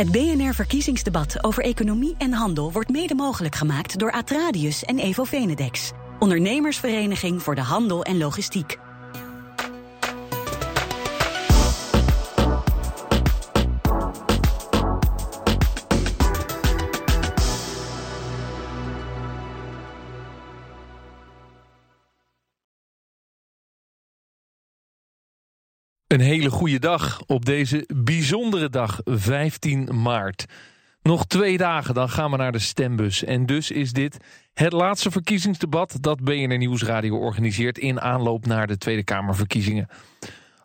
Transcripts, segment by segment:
Het BNR-verkiezingsdebat over economie en handel wordt mede mogelijk gemaakt door Atradius en Evo Venedex, ondernemersvereniging voor de handel en logistiek. Een hele goede dag op deze bijzondere dag, 15 maart. Nog twee dagen, dan gaan we naar de stembus. En dus is dit het laatste verkiezingsdebat dat BNR Nieuwsradio organiseert... in aanloop naar de Tweede Kamerverkiezingen.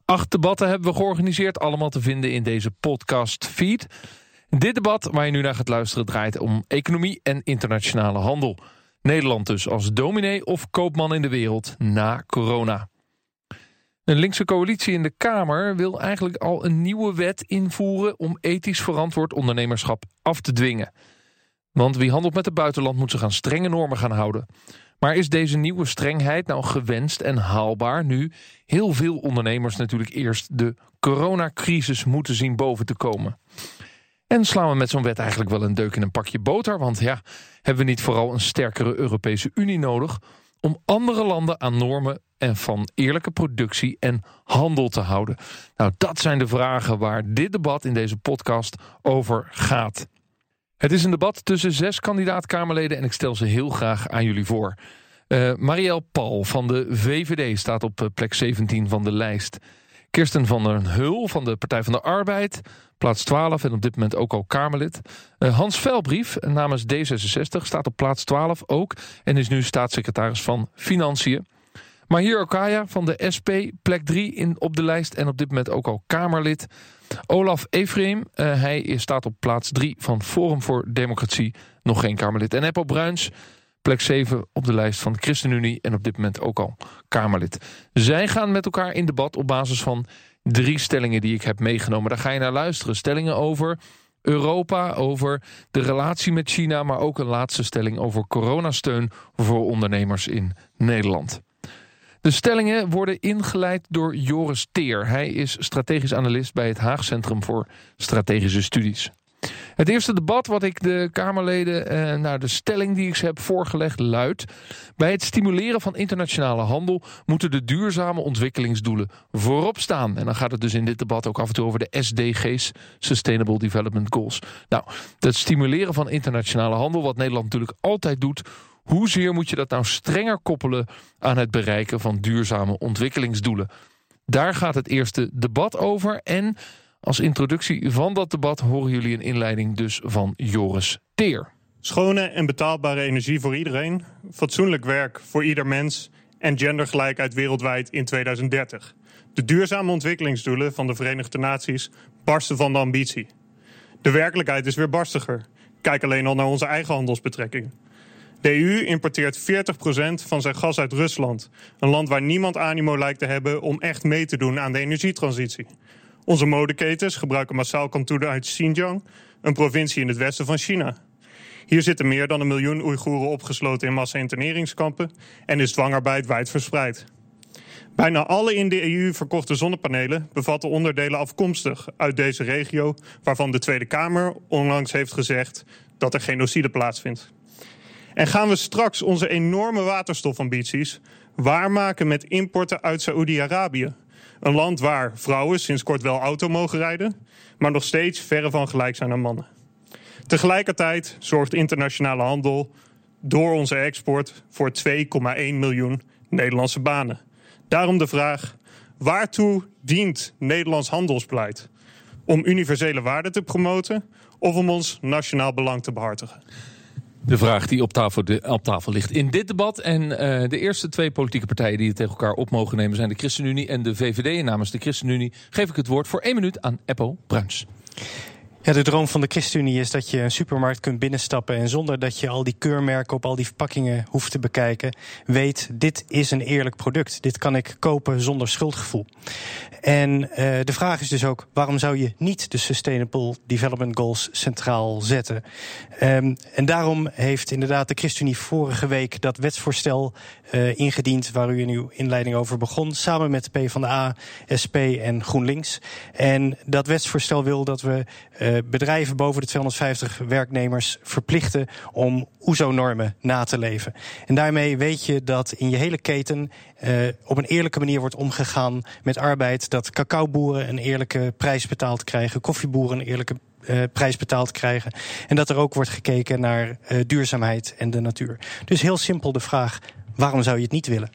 Acht debatten hebben we georganiseerd, allemaal te vinden in deze podcast feed. Dit debat waar je nu naar gaat luisteren draait om economie en internationale handel. Nederland dus als dominee of koopman in de wereld na corona. Een linkse coalitie in de Kamer wil eigenlijk al een nieuwe wet invoeren... om ethisch verantwoord ondernemerschap af te dwingen. Want wie handelt met het buitenland moet zich aan strenge normen gaan houden. Maar is deze nieuwe strengheid nou gewenst en haalbaar... nu heel veel ondernemers natuurlijk eerst de coronacrisis moeten zien boven te komen? En slaan we met zo'n wet eigenlijk wel een deuk in een pakje boter? Want ja, hebben we niet vooral een sterkere Europese Unie nodig om andere landen aan normen en van eerlijke productie en handel te houden? Nou, dat zijn de vragen waar dit debat in deze podcast over gaat. Het is een debat tussen zes kandidaat-Kamerleden en ik stel ze heel graag aan jullie voor. Uh, Marielle Paul van de VVD staat op eh, plek 17 van de lijst. Kirsten van der Hul van de Partij van de Arbeid, plaats 12 en op dit moment ook al Kamerlid. Uh, Hans Velbrief namens D66 staat op plaats 12 ook en is nu staatssecretaris van Financiën. Mahir Okaya van de SP, plek 3 in, op de lijst en op dit moment ook al Kamerlid. Olaf Efreem, uh, hij staat op plaats 3 van Forum voor Democratie, nog geen Kamerlid. En Eppo Bruins, plek 7 op de lijst van de ChristenUnie en op dit moment ook al Kamerlid. Zij gaan met elkaar in debat op basis van drie stellingen die ik heb meegenomen. Daar ga je naar luisteren. Stellingen over Europa, over de relatie met China... maar ook een laatste stelling over coronasteun voor ondernemers in Nederland. De stellingen worden ingeleid door Joris Teer. Hij is strategisch analist bij het Haag Centrum voor Strategische Studies. Het eerste debat wat ik de Kamerleden eh, naar de stelling die ik ze heb voorgelegd luidt. Bij het stimuleren van internationale handel moeten de duurzame ontwikkelingsdoelen voorop staan. En dan gaat het dus in dit debat ook af en toe over de SDG's, Sustainable Development Goals. Nou, het stimuleren van internationale handel, wat Nederland natuurlijk altijd doet... Hoezeer moet je dat nou strenger koppelen aan het bereiken van duurzame ontwikkelingsdoelen? Daar gaat het eerste debat over en als introductie van dat debat horen jullie een inleiding dus van Joris Teer. Schone en betaalbare energie voor iedereen, fatsoenlijk werk voor ieder mens en gendergelijkheid wereldwijd in 2030. De duurzame ontwikkelingsdoelen van de Verenigde Naties barsten van de ambitie. De werkelijkheid is weer barstiger. Kijk alleen al naar onze eigen handelsbetrekkingen. De EU importeert 40% van zijn gas uit Rusland. Een land waar niemand animo lijkt te hebben om echt mee te doen aan de energietransitie. Onze modeketens gebruiken massaal kantoenen uit Xinjiang, een provincie in het westen van China. Hier zitten meer dan een miljoen Oeigoeren opgesloten in massa-interneringskampen en is dwangarbeid wijd verspreid. Bijna alle in de EU verkochte zonnepanelen bevatten onderdelen afkomstig uit deze regio, waarvan de Tweede Kamer onlangs heeft gezegd dat er genocide plaatsvindt. En gaan we straks onze enorme waterstofambities waarmaken met importen uit Saoedi-Arabië? Een land waar vrouwen sinds kort wel auto mogen rijden, maar nog steeds verre van gelijk zijn aan mannen. Tegelijkertijd zorgt internationale handel door onze export voor 2,1 miljoen Nederlandse banen. Daarom de vraag: waartoe dient Nederlands handelsbeleid? Om universele waarden te promoten of om ons nationaal belang te behartigen? De vraag die op tafel, op tafel ligt in dit debat. En uh, de eerste twee politieke partijen die het tegen elkaar op mogen nemen... zijn de ChristenUnie en de VVD. En namens de ChristenUnie geef ik het woord voor één minuut aan Eppo Bruins. Ja, de droom van de ChristenUnie is dat je een supermarkt kunt binnenstappen en zonder dat je al die keurmerken op al die verpakkingen hoeft te bekijken, weet dit is een eerlijk product. Dit kan ik kopen zonder schuldgevoel. En uh, de vraag is dus ook, waarom zou je niet de Sustainable Development Goals centraal zetten? Um, en daarom heeft inderdaad de ChristenUnie vorige week dat wetsvoorstel uh, ingediend waar u in uw inleiding over begon, samen met de PvdA, SP en GroenLinks. En dat wetsvoorstel wil dat we uh, bedrijven boven de 250 werknemers verplichten om OESO-normen na te leven. En daarmee weet je dat in je hele keten uh, op een eerlijke manier wordt omgegaan met arbeid. Dat cacaoboeren een eerlijke prijs betaald krijgen, koffieboeren een eerlijke uh, prijs betaald krijgen. En dat er ook wordt gekeken naar uh, duurzaamheid en de natuur. Dus heel simpel de vraag: waarom zou je het niet willen?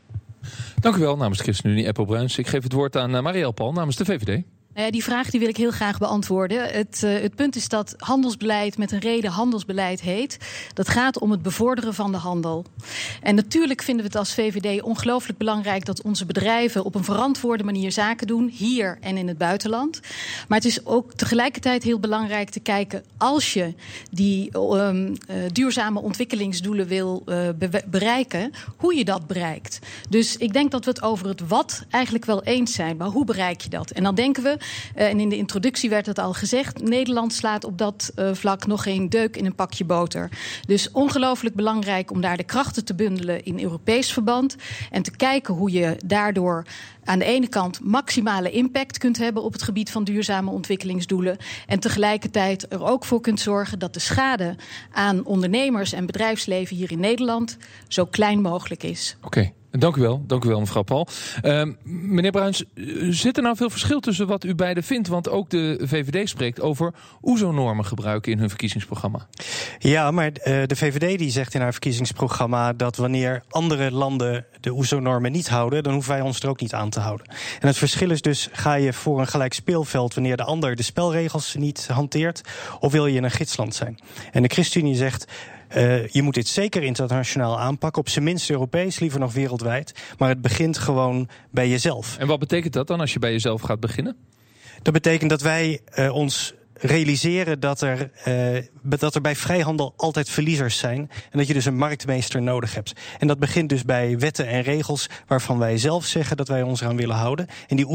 Dank u wel namens ChristenUnie Apple Bruins. Ik geef het woord aan Marielle Paul namens de VVD. Nou die vraag die wil ik heel graag beantwoorden. Het, uh, het, punt is dat handelsbeleid met een reden handelsbeleid heet. Dat gaat om het bevorderen van de handel. En natuurlijk vinden we het als VVD ongelooflijk belangrijk dat onze bedrijven op een verantwoorde manier zaken doen, hier en in het buitenland. Maar het is ook tegelijkertijd heel belangrijk te kijken als je die um, uh, duurzame ontwikkelingsdoelen wil be bereiken, hoe je dat bereikt. Dus ik denk dat we het over het wat eigenlijk wel eens zijn, maar hoe bereik je dat? En dan denken we en in de introductie werd het al gezegd. Nederland slaat op dat uh, vlak nog geen deuk in een pakje boter. Dus ongelooflijk belangrijk om daar de krachten te bundelen in Europees verband. En te kijken hoe je daardoor aan de ene kant maximale impact kunt hebben op het gebied van duurzame ontwikkelingsdoelen. En tegelijkertijd er ook voor kunt zorgen dat de schade aan ondernemers en bedrijfsleven hier in Nederland zo klein mogelijk is. Oké. Okay. Dank u wel, dank u wel mevrouw Paul. Uh, meneer Bruins, zit er nou veel verschil tussen wat u beiden vindt? Want ook de VVD spreekt over OESO-normen gebruiken in hun verkiezingsprogramma. Ja, maar uh, de VVD die zegt in haar verkiezingsprogramma dat wanneer andere landen de OESO-normen niet houden, dan hoeven wij ons er ook niet aan te houden. En het verschil is dus, ga je voor een gelijk speelveld wanneer de ander de spelregels niet hanteert, of wil je een gidsland zijn? En de ChristenUnie zegt, uh, je moet dit zeker internationaal aanpakken, op zijn minst Europees, liever nog wereldwijd. Maar het begint gewoon bij jezelf. En wat betekent dat dan als je bij jezelf gaat beginnen? Dat betekent dat wij uh, ons realiseren dat er, uh, dat er bij vrijhandel altijd verliezers zijn. En dat je dus een marktmeester nodig hebt. En dat begint dus bij wetten en regels waarvan wij zelf zeggen dat wij ons eraan willen houden. En die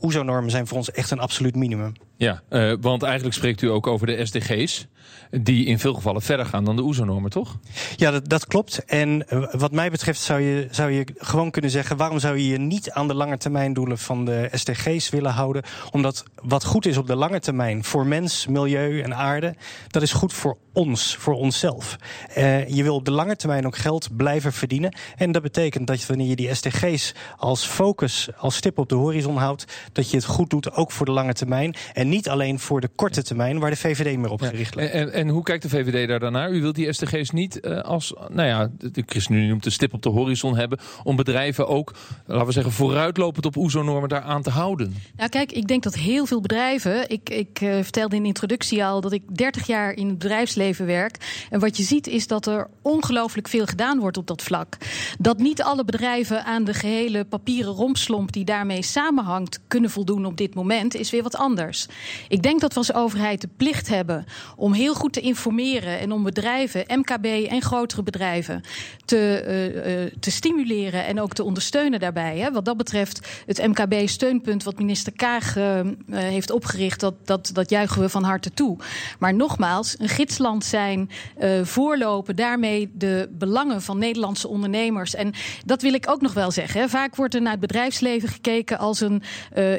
OESO-normen zijn voor ons echt een absoluut minimum. Ja, uh, want eigenlijk spreekt u ook over de SDG's. Die in veel gevallen verder gaan dan de OESO-normen, toch? Ja, dat, dat klopt. En uh, wat mij betreft zou je, zou je gewoon kunnen zeggen... waarom zou je je niet aan de lange termijn doelen van de SDG's willen houden? Omdat wat goed is op de lange termijn voor mens, milieu en aarde... dat is goed voor ons, voor onszelf. Uh, je wil op de lange termijn ook geld blijven verdienen. En dat betekent dat wanneer je die SDG's als focus, als stip op de horizon houdt... dat je het goed doet, ook voor de lange termijn... En niet alleen voor de korte termijn waar de VVD meer op gericht ligt. Ja, en, en, hoe kijkt de VVD daar dan naar? U wilt die SDG's niet uh, als, nou ja, de ChristenUnie noemt de stip op de horizon hebben... om bedrijven ook, laten we zeggen, vooruitlopend op OESO-normen daar aan te houden. Nou kijk, ik denk dat heel veel bedrijven... Ik, ik uh, vertelde in de introductie al dat ik 30 jaar in het bedrijfsleven werk. En wat je ziet is dat er ongelooflijk veel gedaan wordt op dat vlak. Dat niet alle bedrijven aan de gehele papieren rompslomp... die daarmee samenhangt, kunnen voldoen op dit moment, is weer wat anders. Ik denk dat we als overheid de plicht hebben om heel goed te informeren en om bedrijven, MKB en grotere bedrijven, te, uh, uh, te stimuleren en ook te ondersteunen daarbij. Hè. Wat dat betreft, het MKB-steunpunt wat minister Kaag uh, heeft opgericht, dat, dat, dat juichen we van harte toe. Maar nogmaals, een gidsland zijn, voorlopen, daarmee de belangen van Nederlandse ondernemers. En dat wil ik ook nog wel zeggen. Vaak wordt er naar het bedrijfsleven gekeken als een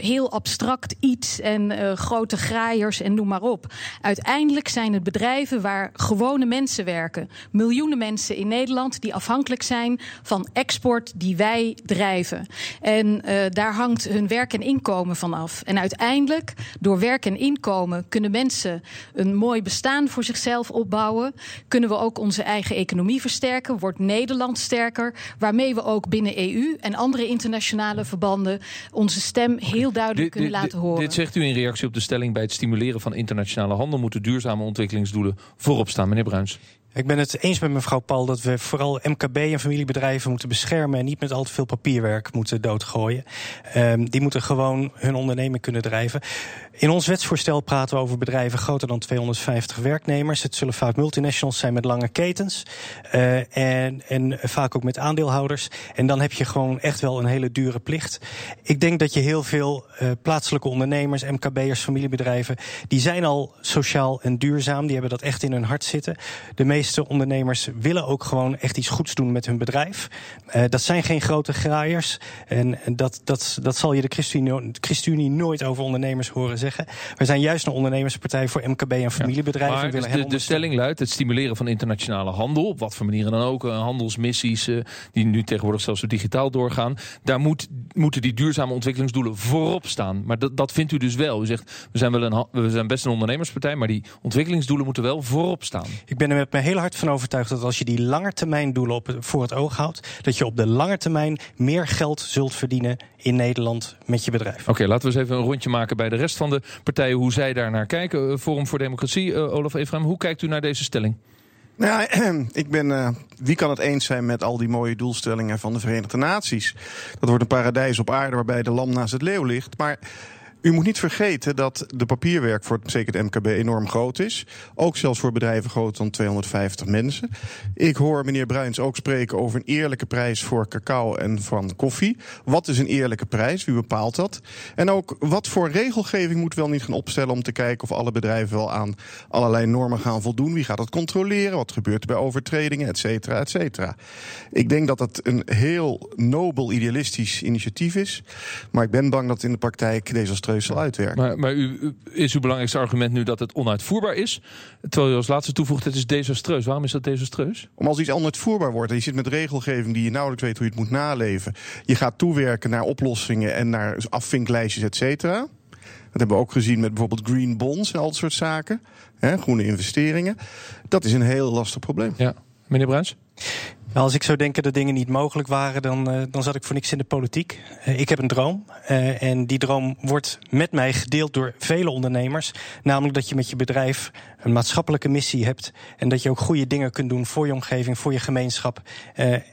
heel abstract iets en grote graaiers en noem maar op. Uiteindelijk zijn het bedrijven waar gewone mensen werken. Miljoenen mensen in Nederland die afhankelijk zijn van export die wij drijven. En daar hangt hun werk en inkomen van af. En uiteindelijk, door werk en inkomen, kunnen mensen een mooi bestaan voor zichzelf opbouwen. Kunnen we ook onze eigen economie versterken. Wordt Nederland sterker. Waarmee we ook binnen EU en andere internationale verbanden onze stem heel duidelijk kunnen laten horen. Dit zegt u in reactie op de stelling bij het stimuleren van internationale handel moeten duurzame ontwikkelingsdoelen voorop staan. Meneer Bruins. Ik ben het eens met mevrouw Paul dat we vooral MKB en familiebedrijven moeten beschermen en niet met al te veel papierwerk moeten doodgooien. Um, die moeten gewoon hun onderneming kunnen drijven. In ons wetsvoorstel praten we over bedrijven groter dan 250 werknemers. Het zullen vaak multinationals zijn met lange ketens uh, en, en vaak ook met aandeelhouders. En dan heb je gewoon echt wel een hele dure plicht. Ik denk dat je heel veel uh, plaatselijke ondernemers, MKB'ers, familiebedrijven, die zijn al sociaal en duurzaam. Die hebben dat echt in hun hart zitten. De meeste meeste ondernemers willen ook gewoon echt iets goeds doen met hun bedrijf. Uh, dat zijn geen grote graaiers. En dat, dat, dat zal je de ChristenUnie, ChristenUnie nooit over ondernemers horen zeggen. We zijn juist een ondernemerspartij voor MKB en familiebedrijven. Ja, maar dus de, de, stelling luidt: het stimuleren van internationale handel, op wat voor manieren dan ook, handelsmissies uh, die nu tegenwoordig zelfs digitaal doorgaan. Daar moet, moeten die duurzame ontwikkelingsdoelen voorop staan. Maar dat, dat vindt u dus wel. U zegt, we zijn, wel een, we zijn best een ondernemerspartij, maar die ontwikkelingsdoelen moeten wel voorop staan. Ik ben er met me heel hard van overtuigd dat als je die langetermijndoelen op, voor het oog houdt, dat je op de lange termijn meer geld zult verdienen in Nederland met je bedrijf. Oké, laten we eens even een rondje maken bij de rest van de partijen, hoe zij daar naar kijken. Forum voor Democratie, uh, Olaf Efraim, hoe kijkt u naar deze stelling? Nou, ik ben. Uh, wie kan het eens zijn met al die mooie doelstellingen van de Verenigde Naties? Dat wordt een paradijs op aarde waarbij de lam naast het leeuw ligt. Maar u moet niet vergeten dat de papierwerk voor zeker het MKB enorm groot is. Ook zelfs voor bedrijven groter dan 250 mensen. Ik hoor meneer Bruins ook spreken over een eerlijke prijs voor cacao en van koffie. Wat is een eerlijke prijs? Wie bepaalt dat? En ook wat voor regelgeving moet wel niet gaan opstellen om te kijken of alle bedrijven wel aan allerlei normen gaan voldoen? Wie gaat dat controleren? Wat gebeurt er bij overtredingen, et cetera, et cetera? Ik denk dat het een heel nobel idealistisch initiatief is. Maar ik ben bang dat in de praktijk deze zal uitwerken. Maar, maar u, is uw belangrijkste argument nu dat het onuitvoerbaar is? Terwijl u als laatste toevoegt, het is desastreus. Waarom is dat desastreus? Om als iets onuitvoerbaar wordt en je zit met regelgeving die je nauwelijks weet hoe je het moet naleven. Je gaat toewerken naar oplossingen en naar afvinklijstjes, et cetera. Dat hebben we ook gezien met bijvoorbeeld green bonds en al dat soort zaken. Hè, groene investeringen. Dat is een heel lastig probleem. Ja. Meneer Bruins? Nou, als ik zou denken dat dingen niet mogelijk waren, dan, uh, dan zat ik voor niks in de politiek. Uh, ik heb een droom. Uh, en die droom wordt met mij gedeeld door vele ondernemers. Namelijk dat je met je bedrijf een maatschappelijke missie hebt. En dat je ook goede dingen kunt doen voor je omgeving, voor je gemeenschap.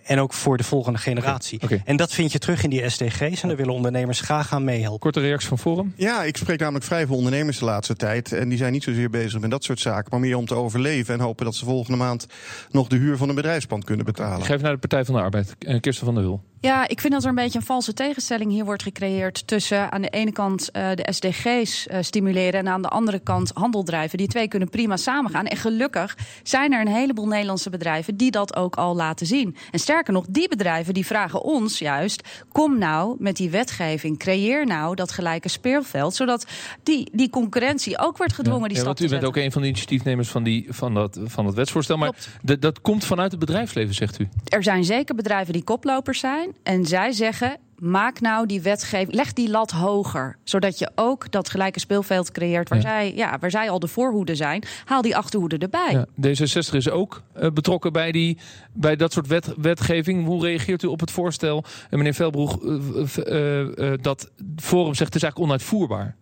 en ook voor de volgende generatie. Okay. En dat vind je terug in die SDG's. En daar willen ondernemers graag aan meehelpen. Korte reactie van Forum? Ja, ik spreek namelijk vrij veel ondernemers de laatste tijd. En die zijn niet zozeer bezig met dat soort zaken. Maar meer om te overleven. En hopen dat ze volgende maand nog de huur van een bedrijfspand kunnen betalen. Ik geef naar de Partij van de Arbeid. Eh, Kirsten van der Hul. Ja, ik vind dat er een beetje een valse tegenstelling hier wordt gecreëerd tussen aan de ene kant uh, de SDG's uh, stimuleren en aan de andere kant handel drijven. Die twee kunnen prima samengaan. En gelukkig zijn er een heleboel Nederlandse bedrijven die dat ook al laten zien. En sterker nog, die bedrijven die vragen ons juist: kom nou met die wetgeving, creëer nou dat gelijke speelveld, zodat die, die concurrentie ook wordt gedwongen ja, die ja, zetten. U bent ook een van de initiatiefnemers van, die, van, dat, van dat wetsvoorstel. Maar dat komt vanuit het bedrijfsleven, zegt u? Er zijn zeker bedrijven die koplopers zijn. En zij zeggen: maak nou die wetgeving, leg die lat hoger. Zodat je ook dat gelijke speelveld creëert waar, ja. Zij, ja, waar zij al de voorhoede zijn. Haal die achterhoede erbij. Ja, D66 is ook uh, betrokken bij, die, bij dat soort wet, wetgeving. Hoe reageert u op het voorstel, en meneer Velbroeg, uh, uh, dat Forum zegt het is eigenlijk onuitvoerbaar?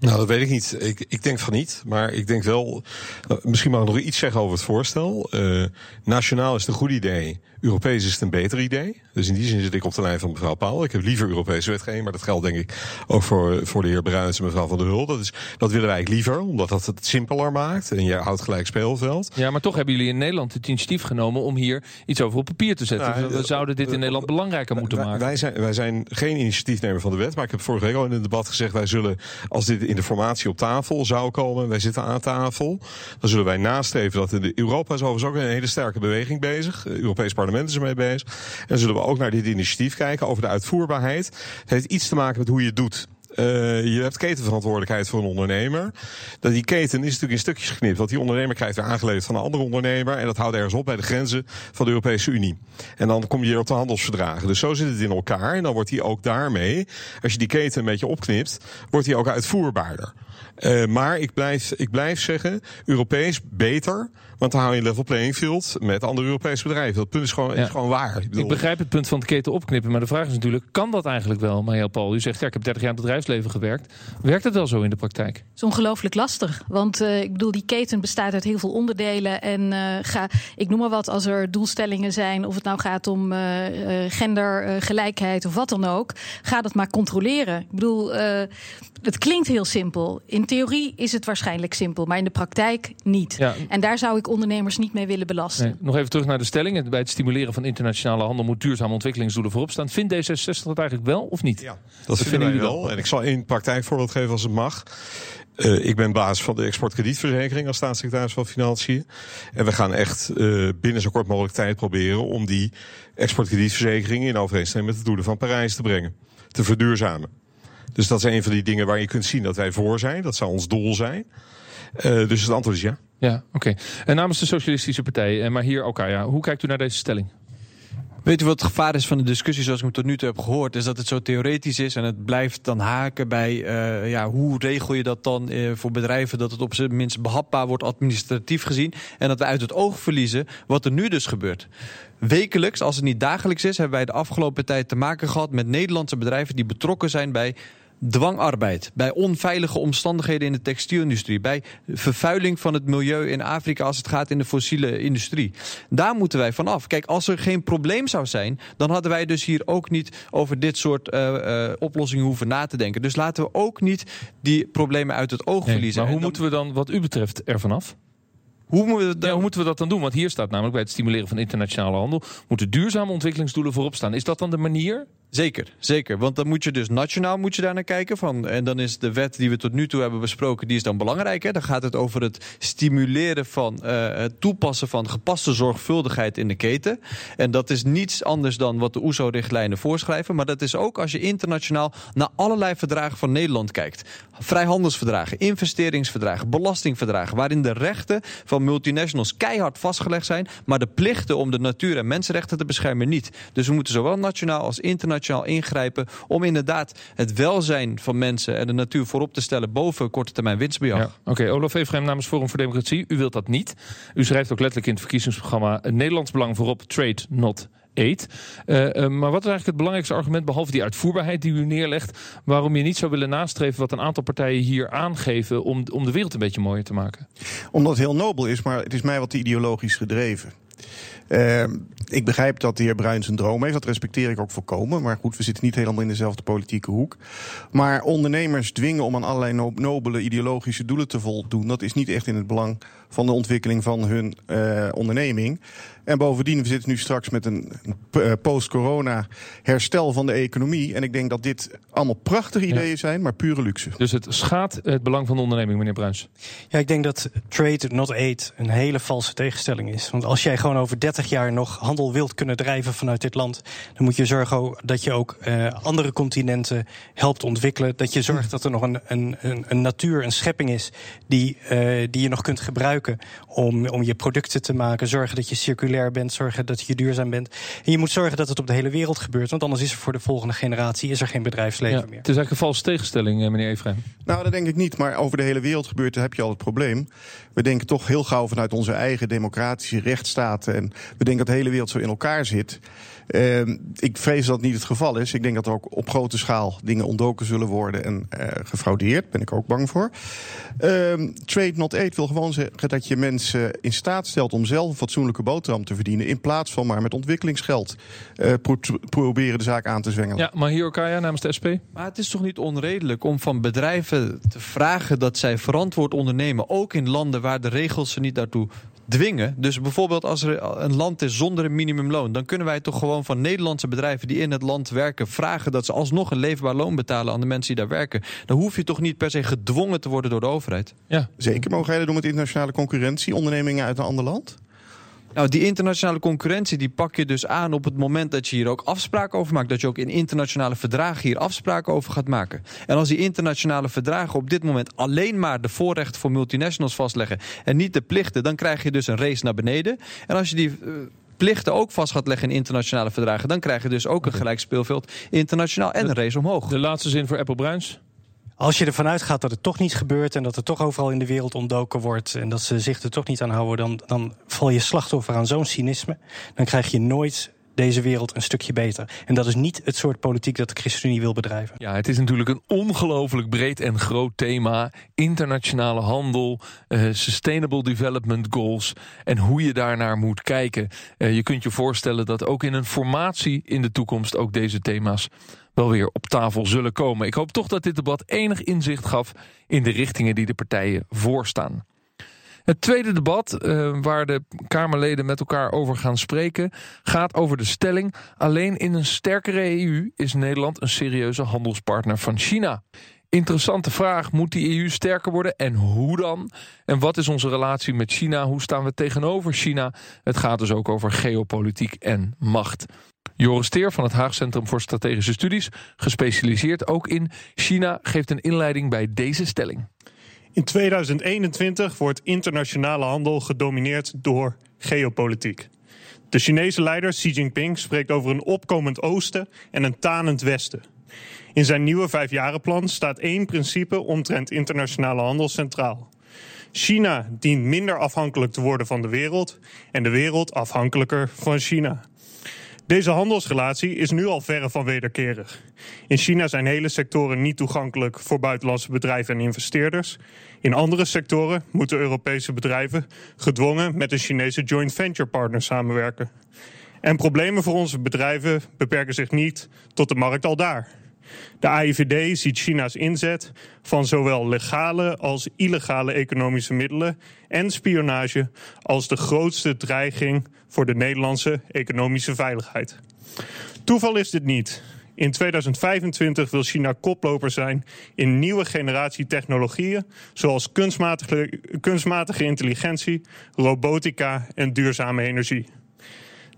Nou, dat weet ik niet. Ik, ik denk van niet. Maar ik denk wel. Misschien mag ik nog iets zeggen over het voorstel. Uh, nationaal is het een goed idee. Europees is het een beter idee. Dus in die zin zit ik op de lijn van mevrouw Paul. Ik heb liever Europese wetgeving, maar dat geldt denk ik ook voor, voor de heer Bruins en mevrouw Van der Hul. Dat, is, dat willen wij eigenlijk liever, omdat dat het simpeler maakt. En je houdt gelijk speelveld. Ja, maar toch hebben jullie in Nederland het initiatief genomen om hier iets over op papier te zetten. Nou, we zouden dit in Nederland belangrijker moeten maken. Wij zijn, wij zijn geen initiatiefnemer van de wet, maar ik heb vorige week al in het debat gezegd, wij zullen, als dit in de formatie op tafel zou komen, wij zitten aan tafel, dan zullen wij nastreven dat de Europa is overigens ook een hele sterke beweging bezig. Het Europees Parlement is ermee bezig. En zullen we ook naar dit initiatief kijken over de uitvoerbaarheid. Het heeft iets te maken met hoe je het doet. Uh, je hebt ketenverantwoordelijkheid voor een ondernemer. Dat die keten is natuurlijk in stukjes geknipt. Want die ondernemer krijgt weer aangeleverd van een andere ondernemer. En dat houdt ergens op bij de grenzen van de Europese Unie. En dan kom je weer op de handelsverdragen. Dus zo zit het in elkaar. En dan wordt die ook daarmee, als je die keten een beetje opknipt, wordt die ook uitvoerbaarder. Uh, maar ik blijf, ik blijf zeggen, Europees beter. Want dan hou je een level playing field met andere Europese bedrijven. Dat punt is gewoon, ja. is gewoon waar. Ik, bedoel... ik, begrijp het punt van de keten opknippen. Maar de vraag is natuurlijk, kan dat eigenlijk wel? Maar heel Paul, u zegt, ja, ik heb 30 jaar in het bedrijfsleven gewerkt. Werkt het wel zo in de praktijk? Het is ongelooflijk lastig. Want uh, ik bedoel, die keten bestaat uit heel veel onderdelen. En uh, ga, ik noem maar wat, als er doelstellingen zijn... of het nou gaat om uh, gendergelijkheid of wat dan ook... ga dat maar controleren. Ik bedoel, het klinkt heel simpel. In theorie is het waarschijnlijk simpel, maar in de praktijk niet. Ja. En daar zou ik ondernemers niet mee willen belasten. Nee, nog even terug naar de stelling. Bij het stimuleren van internationale handel moet duurzame ontwikkelingsdoelen voorop staan. Vindt D66 dat eigenlijk wel of niet? Ja, dat, dat vinden wel. En ik zal één praktijkvoorbeeld geven als het mag. Uh, ik ben baas van de exportkredietverzekering als staatssecretaris van Financiën. En we gaan echt uh, binnen zo kort mogelijk tijd proberen om die exportkredietverzekering in overeenstemming met de doelen van Parijs te brengen. Te verduurzamen. Dus dat is een van die dingen waar je kunt zien dat wij voor zijn. Dat zou ons doel zijn. Uh, dus het antwoord is ja. Ja, oké. Okay. En namens de Socialistische Partij, maar hier elkaar, ja. Hoe kijkt u naar deze stelling? Weet u wat het gevaar is van de discussie zoals ik hem tot nu toe heb gehoord? Is dat het zo theoretisch is en het blijft dan haken bij uh, ja, hoe regel je dat dan uh, voor bedrijven dat het op zijn minst behapbaar wordt administratief gezien. En dat we uit het oog verliezen wat er nu dus gebeurt. Wekelijks, als het niet dagelijks is, hebben wij de afgelopen tijd te maken gehad met Nederlandse bedrijven die betrokken zijn bij dwangarbeid, bij onveilige omstandigheden in de textielindustrie, bij vervuiling van het milieu in Afrika als het gaat in de fossiele industrie. Daar moeten wij vanaf. Kijk, als er geen probleem zou zijn, dan hadden wij dus hier ook niet over dit soort uh, uh, oplossingen hoeven na te denken. Dus laten we ook niet die problemen uit het oog nee, verliezen. Maar hoe dan... moeten we dan, wat u betreft, er vanaf? Hoe, moeten we, ja, hoe moeten we dat dan doen? Want hier staat namelijk bij het stimuleren van internationale handel... moeten duurzame ontwikkelingsdoelen voorop staan. Is dat dan de manier? Zeker, zeker. Want dan moet je dus nationaal moet je daar naar kijken. Van, en dan is de wet die we tot nu toe hebben besproken, die is dan belangrijk. Hè? Dan gaat het over het stimuleren van uh, het toepassen van gepaste zorgvuldigheid in de keten. En dat is niets anders dan wat de OESO-richtlijnen voorschrijven. Maar dat is ook als je internationaal naar allerlei verdragen van Nederland kijkt. Vrijhandelsverdragen, investeringsverdragen, belastingverdragen. Waarin de rechten van multinationals keihard vastgelegd zijn. Maar de plichten om de natuur en mensenrechten te beschermen niet. Dus we moeten zowel nationaal als internationaal ingrijpen om inderdaad het welzijn van mensen en de natuur voorop te stellen boven korte termijn winstbejag. Ja. Oké, okay, Olaf Efraim namens Forum voor Democratie. U wilt dat niet. U schrijft ook letterlijk in het verkiezingsprogramma een Nederlands belang voorop, trade not aid. Uh, uh, maar wat is eigenlijk het belangrijkste argument, behalve die uitvoerbaarheid die u neerlegt, waarom je niet zou willen nastreven wat een aantal partijen hier aangeven om, om de wereld een beetje mooier te maken? Omdat het heel nobel is, maar het is mij wat ideologisch gedreven. Uh, ik begrijp dat de heer Bruins een droom heeft. Dat respecteer ik ook volkomen. Maar goed, we zitten niet helemaal in dezelfde politieke hoek. Maar ondernemers dwingen om aan allerlei no nobele ideologische doelen te voldoen. Dat is niet echt in het belang van de ontwikkeling van hun uh, onderneming. En bovendien, we zitten nu straks met een post-corona herstel van de economie. En ik denk dat dit allemaal prachtige ideeën ja. zijn, maar pure luxe. Dus het schaadt het belang van de onderneming, meneer Bruins? Ja, ik denk dat trade not aid een hele valse tegenstelling is. Want als jij gewoon over 30 jaar nog handel wilt kunnen drijven vanuit dit land, dan moet je zorgen dat je ook uh, andere continenten helpt ontwikkelen. Dat je zorgt dat er nog een, een, een, een natuur, een schepping is die, uh, die je nog kunt gebruiken om, om je producten te maken. Zorgen dat je circulair bent, zorgen dat je duurzaam bent. En je moet zorgen dat het op de hele wereld gebeurt, want anders is er voor de volgende generatie is er geen bedrijfsleven ja, meer. Het is eigenlijk een valse tegenstelling, meneer Efraim. Nou, dat denk ik niet. Maar over de hele wereld gebeurt, heb je al het probleem. We denken toch heel gauw vanuit onze eigen democratische rechtsstaten. En we denken dat de hele wereld zo in elkaar zit. Uh, ik vrees dat niet het geval is. Ik denk dat er ook op grote schaal dingen ontdoken zullen worden en uh, gefraudeerd. Ben ik ook bang voor. Uh, trade not aid wil gewoon zeggen dat je mensen in staat stelt om zelf een fatsoenlijke boterham te verdienen. In plaats van maar met ontwikkelingsgeld uh, pro proberen de zaak aan te zwengelen. Ja, maar hier Okaya namens de SP. Maar het is toch niet onredelijk om van bedrijven te vragen dat zij verantwoord ondernemen. Ook in landen waar de regels ze niet daartoe dwingen. Dus bijvoorbeeld als er een land is zonder een minimumloon, dan kunnen wij toch gewoon van Nederlandse bedrijven die in het land werken vragen dat ze alsnog een leefbaar loon betalen aan de mensen die daar werken. Dan hoef je toch niet per se gedwongen te worden door de overheid. Ja, zeker. Mogen jij dat doen met internationale concurrentie, ondernemingen uit een ander land? Nou, die internationale concurrentie die pak je dus aan op het moment dat je hier ook afspraken over maakt. Dat je ook in internationale verdragen hier afspraken over gaat maken. En als die internationale verdragen op dit moment alleen maar de voorrechten voor multinationals vastleggen en niet de plichten, dan krijg je dus een race naar beneden. En als je die. Uh, plichten ook vast gaat leggen in internationale verdragen, dan krijg je dus ook een gelijk speelveld internationaal en een race omhoog. De laatste zin voor Apple Bruins. Als je ervan uitgaat dat het toch niet gebeurt en dat het toch overal in de wereld ontdoken wordt en dat ze zich er toch niet aan houden, dan, dan val je slachtoffer aan zo'n cynisme. Dan krijg je nooit deze wereld een stukje beter. En dat is niet het soort politiek dat de ChristenUnie wil bedrijven. Ja, het is natuurlijk een ongelooflijk breed en groot thema. Internationale handel, uh, sustainable development goals en hoe je daarnaar moet kijken. Uh, je kunt je voorstellen dat ook in een formatie in de toekomst ook deze thema's wel weer op tafel zullen komen. Ik hoop toch dat dit debat enig inzicht gaf in de richtingen die de partijen voorstaan. Het tweede debat, uh, waar de Kamerleden met elkaar over gaan spreken, gaat over de stelling: alleen in een sterkere EU is Nederland een serieuze handelspartner van China. Interessante vraag. Moet die EU sterker worden en hoe dan? En wat is onze relatie met China? Hoe staan we tegenover China? Het gaat dus ook over geopolitiek en macht. Joris Teer van het Haag Centrum voor Strategische Studies, gespecialiseerd ook in China, geeft een inleiding bij deze stelling. In 2021 wordt internationale handel gedomineerd door geopolitiek. De Chinese leider Xi Jinping spreekt over een opkomend oosten en een tanend westen. In zijn nieuwe vijfjarenplan staat één principe omtrent internationale handel centraal. China dient minder afhankelijk te worden van de wereld en de wereld afhankelijker van China. Deze handelsrelatie is nu al verre van wederkerig. In China zijn hele sectoren niet toegankelijk voor buitenlandse bedrijven en investeerders. In andere sectoren moeten Europese bedrijven gedwongen met een Chinese joint venture partner samenwerken. En problemen voor onze bedrijven beperken zich niet tot de markt al daar. De AIVD ziet China's inzet van zowel legale als illegale economische middelen en spionage als de grootste dreiging voor de Nederlandse economische veiligheid. Toeval is dit niet. In 2025 wil China koploper zijn in nieuwe generatie technologieën, zoals kunstmatige, kunstmatige intelligentie, robotica en duurzame energie.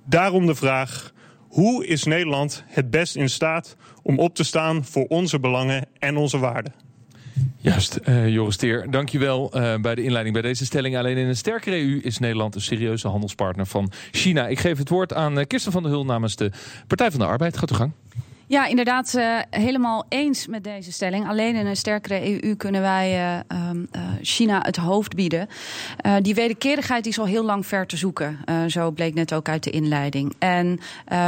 Daarom de vraag: hoe is Nederland het best in staat om op te staan voor onze belangen en onze waarden? Juist, uh, Joris Teer, dankjewel uh, bij de inleiding bij deze stelling. Alleen in een sterkere EU is Nederland een serieuze handelspartner van China. Ik geef het woord aan uh, Kirsten van der Hul namens de Partij van de Arbeid. Gaat u gang. Ja, inderdaad, uh, helemaal eens met deze stelling. Alleen in een sterkere EU kunnen wij uh, uh, China het hoofd bieden. die wederkerigheid is al heel lang ver te zoeken. zo bleek net ook uit de inleiding. En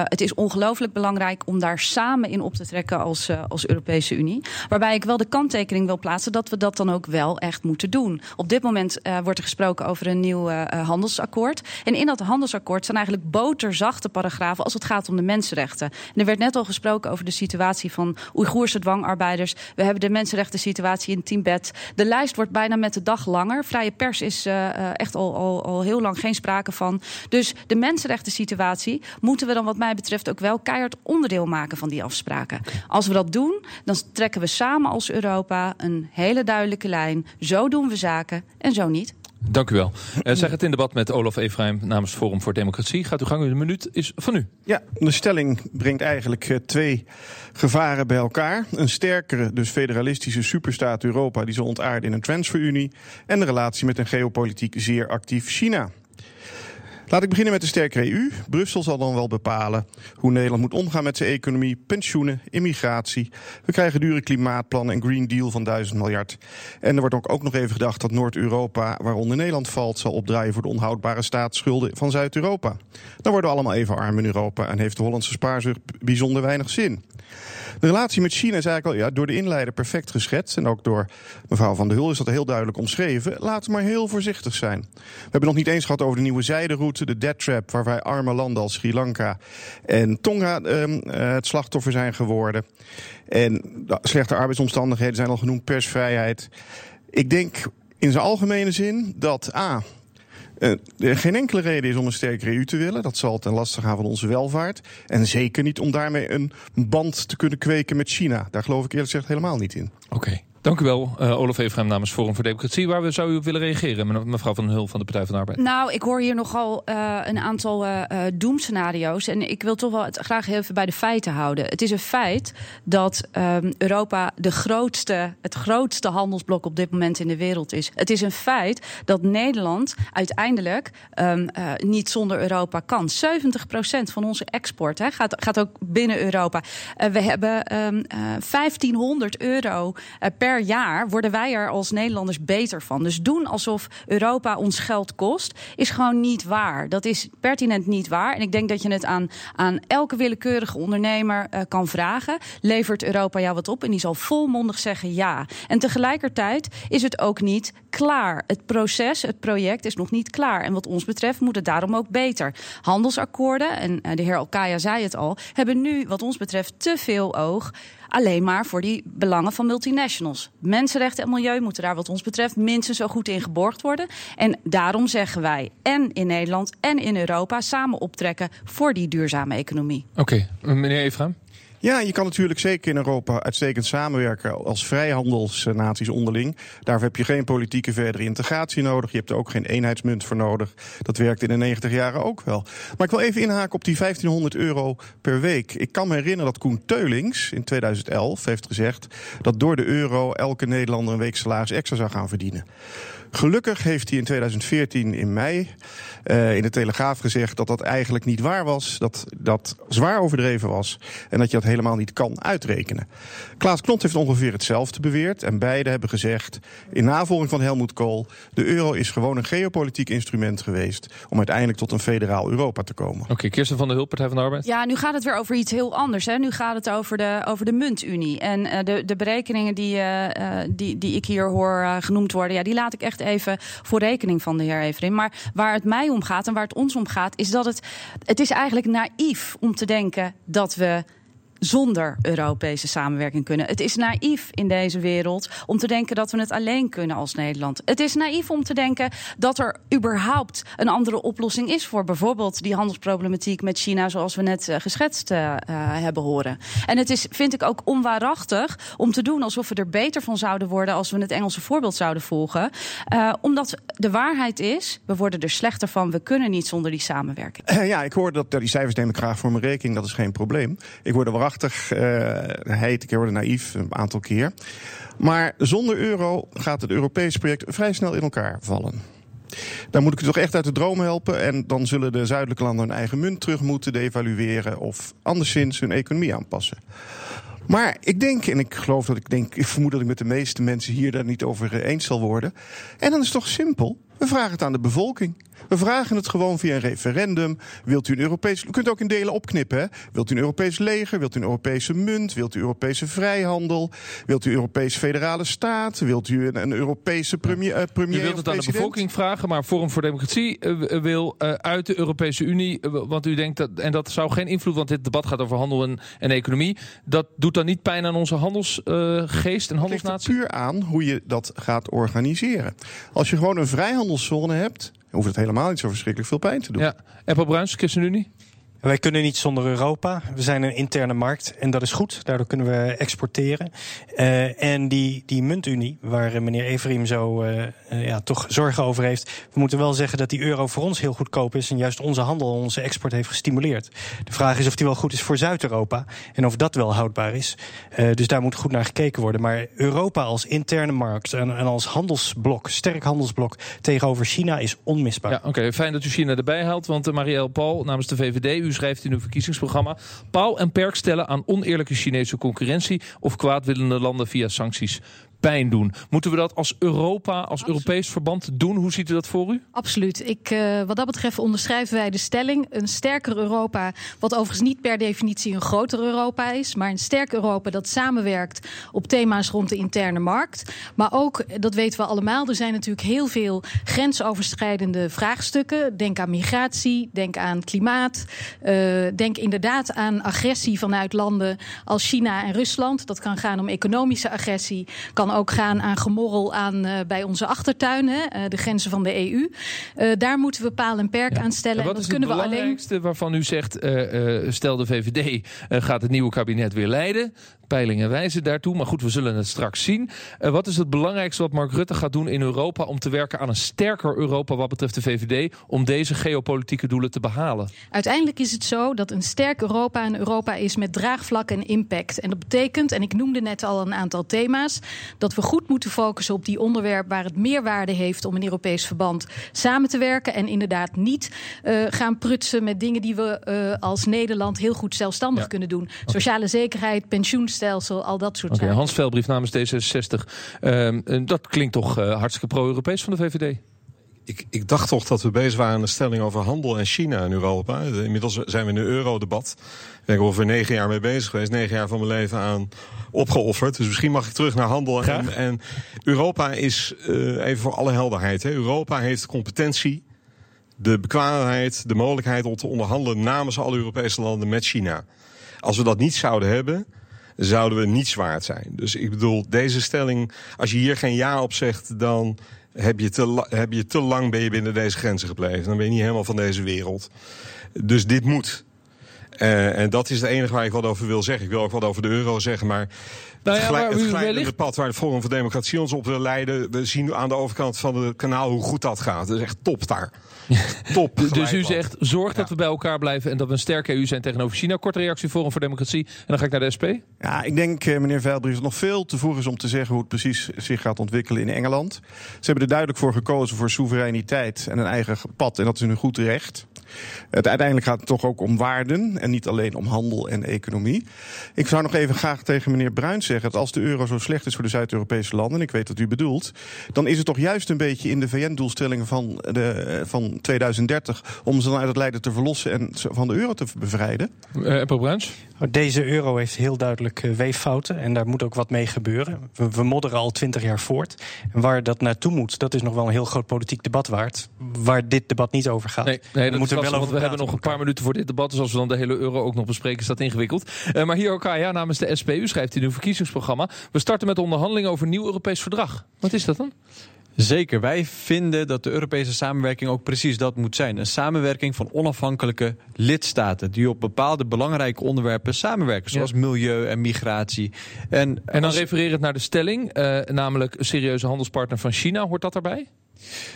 het is ongelooflijk belangrijk om daar samen in op te trekken als, als Europese Unie. Waarbij ik wel de kanttekening wil plaatsen dat we dat dan ook wel echt moeten doen. Op dit moment wordt er gesproken over een nieuw handelsakkoord. En in dat handelsakkoord zijn eigenlijk boterzachte paragrafen als het gaat om de mensenrechten. En er werd net al gesproken over de situatie van Oeigoerse dwangarbeiders. We hebben de mensenrechten situatie in Tibet. De lijst wordt bijna met de dag langer. Vrije pers is uh, echt al, al, al heel lang geen sprake van. Dus de mensenrechten situatie moeten we dan wat mij betreft ook wel keihard onderdeel maken van die afspraken. Als we dat doen, dan trekken we samen als Europa een hele duidelijke lijn. Zo doen we zaken en zo niet. Dank u wel. Uh, zeg het in debat met Olaf Efraim namens Forum voor Democratie. Gaat u gang, de minuut is van u. Ja, de stelling brengt eigenlijk uh, twee gevaren bij elkaar. Een sterkere, dus federalistische superstaat Europa die zal ontaarden in een transferunie. En de relatie met een geopolitiek zeer actief China. Laat ik beginnen met de sterke EU. Brussel zal dan wel bepalen hoe Nederland moet omgaan met zijn economie, pensioenen, immigratie. We krijgen dure klimaatplannen en Green Deal van 1000 miljard. En er wordt ook, ook nog even gedacht dat Noord-Europa, waaronder Nederland valt, zal opdraaien voor de onhoudbare staatsschulden van Zuid-Europa. Dan worden we allemaal even arm in Europa en heeft de Hollandse spaarzucht bijzonder weinig zin. De relatie met China is eigenlijk al ja, door de inleider perfect geschetst. En ook door mevrouw Van der Hul is dat heel duidelijk omschreven. Laten we maar heel voorzichtig zijn. We hebben nog niet eens gehad over de nieuwe zijderoute, de dead trap, waarbij arme landen als Sri Lanka en Tonga um, het slachtoffer zijn geworden. En slechte arbeidsomstandigheden zijn al genoemd, persvrijheid. Ik denk in zijn algemene zin dat A. Uh, er geen enkele reden is om een sterkere EU te willen. Dat zal ten laste gaan van onze welvaart. En zeker niet om daarmee een band te kunnen kweken met China. Daar geloof ik eerlijk gezegd helemaal niet in. Oké. Dank u wel, uh, Olaf Efraim namens Forum voor Democratie. Waar zou u op willen reageren, mevrouw Van Hul van de Partij van de Arbeid? Nou, ik hoor hier nogal uh, een aantal uh, doemscenario's. En ik wil toch wel het graag even bij de feiten houden. Het is een feit dat um, Europa de grootste, het grootste handelsblok op dit moment in de wereld is. Het is een feit dat Nederland uiteindelijk um, niet zonder Europa kan. 70% van onze export hè, gaat, gaat ook binnen Europa. we hebben um, 1500 euro per per jaar worden wij er als Nederlanders beter van. Dus doen alsof Europa ons geld kost, is gewoon niet waar. Dat is pertinent niet waar. En ik denk dat je het aan, aan elke willekeurige ondernemer uh, kan vragen. Levert Europa jou wat op? En die zal volmondig zeggen ja. En tegelijkertijd is het ook niet klaar. Het proces, het project is nog niet klaar. En wat ons betreft moet het daarom ook beter. Handelsakkoorden, en uh, de heer Alkaya zei het al, hebben nu wat ons betreft te veel oog alleen maar voor die belangen van multinationals. Mensenrechten en milieu moeten daar wat ons betreft minstens zo goed in geborgd worden. En daarom zeggen wij en in Nederland en in Europa samen optrekken voor die duurzame economie. Oké, meneer Efraim. Ja, je kan natuurlijk zeker in Europa uitstekend samenwerken als vrijhandelsnaties onderling. Daarvoor heb je geen politieke verdere integratie nodig. Je hebt er ook geen eenheidsmunt voor nodig. Dat werkt in de 90 jaren ook wel. Maar ik wil even inhaken op die 1500 euro per week. Ik kan me herinneren dat Koen Teulings in 2011 heeft gezegd dat door de euro elke Nederlander een week salaris extra zou gaan verdienen. Gelukkig heeft hij in 2014 in mei uh, in de Telegraaf gezegd dat dat eigenlijk niet waar was. Dat dat zwaar overdreven was. En dat je dat helemaal niet kan uitrekenen. Klaas Knot heeft ongeveer hetzelfde beweerd. En beide hebben gezegd, in navolging van Helmoet Kool... de euro is gewoon een geopolitiek instrument geweest... om uiteindelijk tot een federaal Europa te komen. Oké, okay, Kirsten van der Hulp, Partij van de Arbeid. Ja, nu gaat het weer over iets heel anders. Hè. Nu gaat het over de, over de muntunie. En uh, de, de berekeningen die, uh, die, die ik hier hoor genoemd worden... Ja, die laat ik echt even voor rekening van de heer Everin. Maar waar het mij om gaat en waar het ons om gaat... is dat het, het is eigenlijk naïef om te denken dat we zonder Europese samenwerking kunnen. Het is naïef in deze wereld om te denken dat we het alleen kunnen als Nederland. Het is naïef om te denken dat er überhaupt een andere oplossing is voor bijvoorbeeld die handelsproblematiek met China, zoals we net uh, geschetst uh, uh, hebben horen. En het is, vind ik ook onwaarachtig om te doen alsof we er beter van zouden worden als we het Engelse voorbeeld zouden volgen. omdat de waarheid is, we worden er slechter van, we kunnen niet zonder die samenwerking. ja, ik hoor dat, die cijfers neem ik graag voor mijn rekening, dat is geen probleem. Ik word er waarachtig uh, heet, ik naïef een aantal keer. Maar zonder euro gaat het Europese project vrij snel in elkaar vallen. Dan moet ik u toch echt uit de droom helpen. En dan zullen de zuidelijke landen hun eigen munt terug moeten devalueren. of anderszins hun economie aanpassen. Maar ik denk, en ik geloof dat ik denk, ik vermoed dat ik met de meeste mensen hier daar niet over eens zal worden. En dan is het toch simpel. We vragen het aan de bevolking. We vragen het gewoon via een referendum. Wilt u een Europees. U kunt ook in delen opknippen. Hè? Wilt u een Europees leger? Wilt u een Europese munt? Wilt u Europese vrijhandel? Wilt u Europese federale staat? Wilt u een, een Europese premier? Uh, premier u wilt het aan de bevolking vragen, maar Forum voor Democratie uh, wil uh, uit de Europese Unie. want u denkt dat. En dat zou geen invloed, want dit debat gaat over handel en, en economie. Dat doet dan niet pijn aan onze handelsgeest en handelsnatie? Het ligt puur aan hoe je dat gaat organiseren. Als je gewoon een vrijhandelszone hebt hoeft het helemaal niet zo verschrikkelijk veel pijn te doen. Ja. Apple Bruins, ChristenUnie? Wij kunnen niet zonder Europa. We zijn een interne markt en dat is goed. Daardoor kunnen we exporteren. Uh, en die, die muntunie, waar meneer Everim zo uh, ja, toch zorgen over heeft. We moeten wel zeggen dat die euro voor ons heel goedkoop is. En juist onze handel, onze export heeft gestimuleerd. De vraag is of die wel goed is voor Zuid-Europa. En of dat wel houdbaar is. dus daar moet goed naar gekeken worden. Maar Europa als interne markt en, en als handelsblok, sterk handelsblok tegenover China is onmisbaar. Ja, Oké, fijn dat u China erbij haalt. Want Marielle Paul namens de VVD, u schrijft in uw verkiezingsprogramma... paal en perk stellen aan oneerlijke Chinese concurrentie... of kwaadwillende landen via sancties pijn doen. Moeten we dat als Europa, als Absoluut. Europees verband doen? Hoe ziet u dat voor u? Absoluut. Ik, uh, wat dat betreft onderschrijven wij de stelling... een sterker Europa, wat overigens niet per definitie een groter Europa is... maar een sterk Europa dat samenwerkt op thema's rond de interne markt. Maar ook, dat weten we allemaal, er zijn natuurlijk heel veel grensoverschrijdende vraagstukken. Denk aan migratie, denk aan klimaat. Uh, denk inderdaad aan agressie vanuit landen als China en Rusland. Dat kan gaan om economische agressie, kan ook gaan aan gemorrel aan uh, bij onze achtertuinen, uh, de grenzen van de EU. Uh, daar moeten we paal en perk ja. aan stellen. En wat en dat is kunnen het belangrijkste we alleen... waarvan u zegt, stel de VVD gaat het nieuwe kabinet weer leiden. Peilingen wijzen daartoe, maar goed, we zullen het straks zien. Wat is het belangrijkste wat Mark Rutte gaat doen in Europa om te werken aan een sterker Europa wat betreft de VVD, om deze geopolitieke doelen te behalen? Uiteindelijk is het zo dat een sterk Europa een Europa is met draagvlak en impact. En dat betekent, en ik noemde net al een aantal thema's, dat we goed moeten focussen op die onderwerpen waar het meerwaarde heeft om een Europees verband samen te werken. En inderdaad niet uh, gaan prutsen met dingen die we uh, als Nederland heel goed zelfstandig ja. kunnen doen. Sociale zekerheid, pensioenstelsel, al dat soort okay, zaken. Hans Velbrief namens D66. Uh, dat klinkt toch uh, hartstikke pro-Europees van de VVD? Ik, ik, dacht toch dat we bezig waren aan een stelling over handel en China in Europa. Inmiddels zijn we in een eurodebat. Ik ben er ongeveer negen jaar mee bezig geweest. Negen jaar van mijn leven aan opgeofferd. Dus misschien mag ik terug naar handel. En, en, Europa is, uh, even voor alle helderheid. Hè, Europa heeft de competentie, de bekwaamheid, de mogelijkheid om te onderhandelen namens alle Europese landen met China. Als we dat niet zouden hebben, zouden we niet waard zijn. Dus ik bedoel, deze stelling, als je hier geen ja op zegt, dan heb je te, heb je te lang ben je binnen deze grenzen gebleven. Dan ben je niet helemaal van deze wereld. Dus dit moet. Uh, en dat is het enige waar ik wat over wil zeggen. Ik wil ook wat over de euro zeggen, maar Nou ja, het, maar glijdende wellicht- pad waar het Forum voor Democratie ons op wil leiden... we zien aan de overkant van het kanaal hoe goed dat gaat. Dat is echt top daar. top. Dus u zegt, zorg dat we bij elkaar blijven en dat we een sterke EU zijn tegenover China. Korte reactie, Forum voor Democratie. En dan ga ik naar de SP. Ja, ik denk, eh, meneer Veilbrief, dat het nog veel te vroeg is om te zeggen hoe het precies zich gaat ontwikkelen in Engeland. Ze hebben er duidelijk voor gekozen voor soevereiniteit en een eigen pad. En dat is hun goed recht. Het, uiteindelijk gaat het toch ook om waarden en niet alleen om handel en economie. Ik zou nog even graag tegen meneer Bruins zeggen dat als de euro zo slecht is voor de Zuid-Europese landen, en ik weet wat u bedoelt, dan is het toch juist een beetje in de VN-doelstellingen van, de, van 2030 om ze dan uit het lijden te verlossen en van de euro te bevrijden. Uh, Apple Bruins. Deze euro heeft heel duidelijk eh, weeffouten en daar moet ook wat mee gebeuren. We, we modderen al twintig jaar voort. En waar dat naartoe moet, dat is nog wel een heel groot politiek debat waard. Waar dit debat niet over gaat. Nee, nee dat moeten er wel we hebben nog een paar minuten voor dit debat. Dus als we dan de hele euro ook nog bespreken, is dat ingewikkeld. Eh, maar hier ook, ja, namens de SP, u schrijft in uw verkiezingsprogramma. We starten met onderhandelingen over een nieuw Europees verdrag. Wat is dat dan? Zeker, wij vinden dat de Europese samenwerking ook precies dat moet zijn. Een samenwerking van onafhankelijke lidstaten die op bepaalde belangrijke onderwerpen samenwerken, zoals milieu en migratie. En, En dan als- refererend naar de stelling, eh, namelijk een serieuze handelspartner van China. Hoort dat daarbij?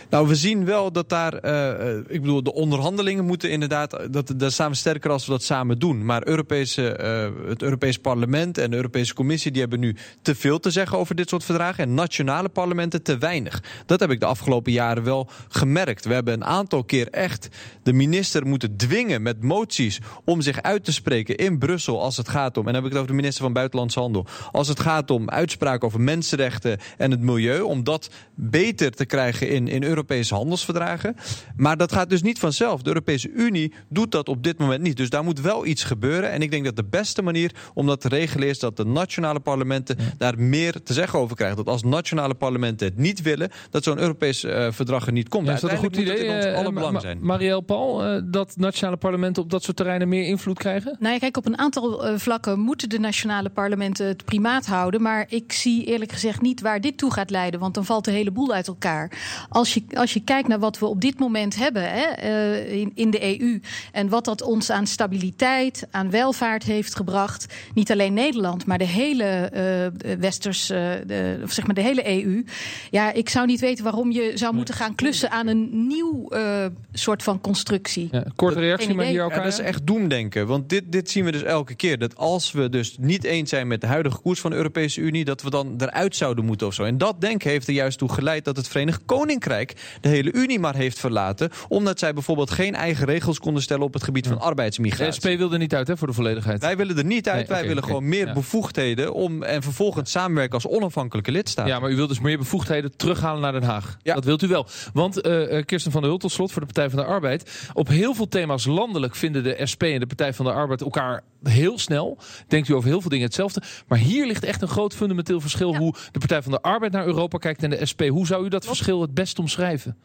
Nou, we zien wel dat daar, eh, eh, ik bedoel, de onderhandelingen moeten inderdaad, dat, dat staan we sterker als we dat samen doen. Maar Europese, eh, het Europees Parlement en de Europese Commissie, die hebben nu te veel te zeggen over dit soort verdragen. En nationale parlementen te weinig. Dat heb ik de afgelopen jaren wel gemerkt. We hebben een aantal keer echt de minister moeten dwingen met moties om zich uit te spreken in Brussel als het gaat om, en dan heb ik het over de minister van Buitenlandse Handel, als het gaat om uitspraken over mensenrechten en het milieu, om dat beter te krijgen in, in Europese handelsverdragen. Maar dat gaat dus niet vanzelf. De Europese Unie doet dat op dit moment niet. Dus daar moet wel iets gebeuren. En ik denk dat de beste manier om dat te regelen is dat de nationale parlementen daar meer te zeggen over krijgen. Dat als nationale parlementen het niet willen, dat zo'n Europees eh, verdrag er niet komt. Ja, is dat een goed idee? in ons eh, alle belang zijn. Marielle Paul, eh, dat nationale parlementen op dat soort terreinen meer invloed krijgen? Nou ja, kijk, op een aantal vlakken moeten de nationale parlementen het primaat houden. Maar ik zie eerlijk gezegd niet waar dit toe gaat leiden. Want dan valt de hele boel uit elkaar. Als je, als je kijkt naar wat we op dit moment hebben hè, eh, in, in de EU. En wat dat ons aan stabiliteit, aan welvaart heeft gebracht. Niet alleen Nederland, maar de hele eh Westers, eh, de, of zeg maar de hele EU. Ja, ik zou niet weten waarom je zou moeten gaan klussen aan een nieuw eh, soort van constructie. Ja, korte reactie, maar hier Ja, elkaar. dat is echt doemdenken. Want dit, dit zien we dus elke keer. Dat als we dus niet eens zijn met de huidige koers van de Europese Unie, dat we dan eruit zouden moeten of zo. En dat denken heeft er juist toe geleid dat het Verenigd Koninkrijk de hele Unie maar heeft verlaten. Omdat zij bijvoorbeeld geen eigen regels konden stellen op het gebied van De arbeidsmigratie. SP wilde niet uit, hè, voor de volledigheid. Wij willen er niet uit. Nee, Wij willen gewoon meer ja. bevoegdheden om en vervolgens samenwerken als onafhankelijke lidstaat. Ja, maar u wilt dus meer bevoegdheden terughalen naar Den Haag. Ja. Dat wilt u wel. Want eh, eh, Kirsten van der Hult tot slot voor de Partij van de Arbeid. Op heel veel thema's landelijk vinden de SP en de Partij van de Arbeid elkaar heel snel. Denkt u over heel veel dingen hetzelfde. Maar hier ligt echt een groot fundamenteel verschil hoe de Partij van de Arbeid naar Europa kijkt en de SP. Hoe zou u dat verschil het best omschrijven?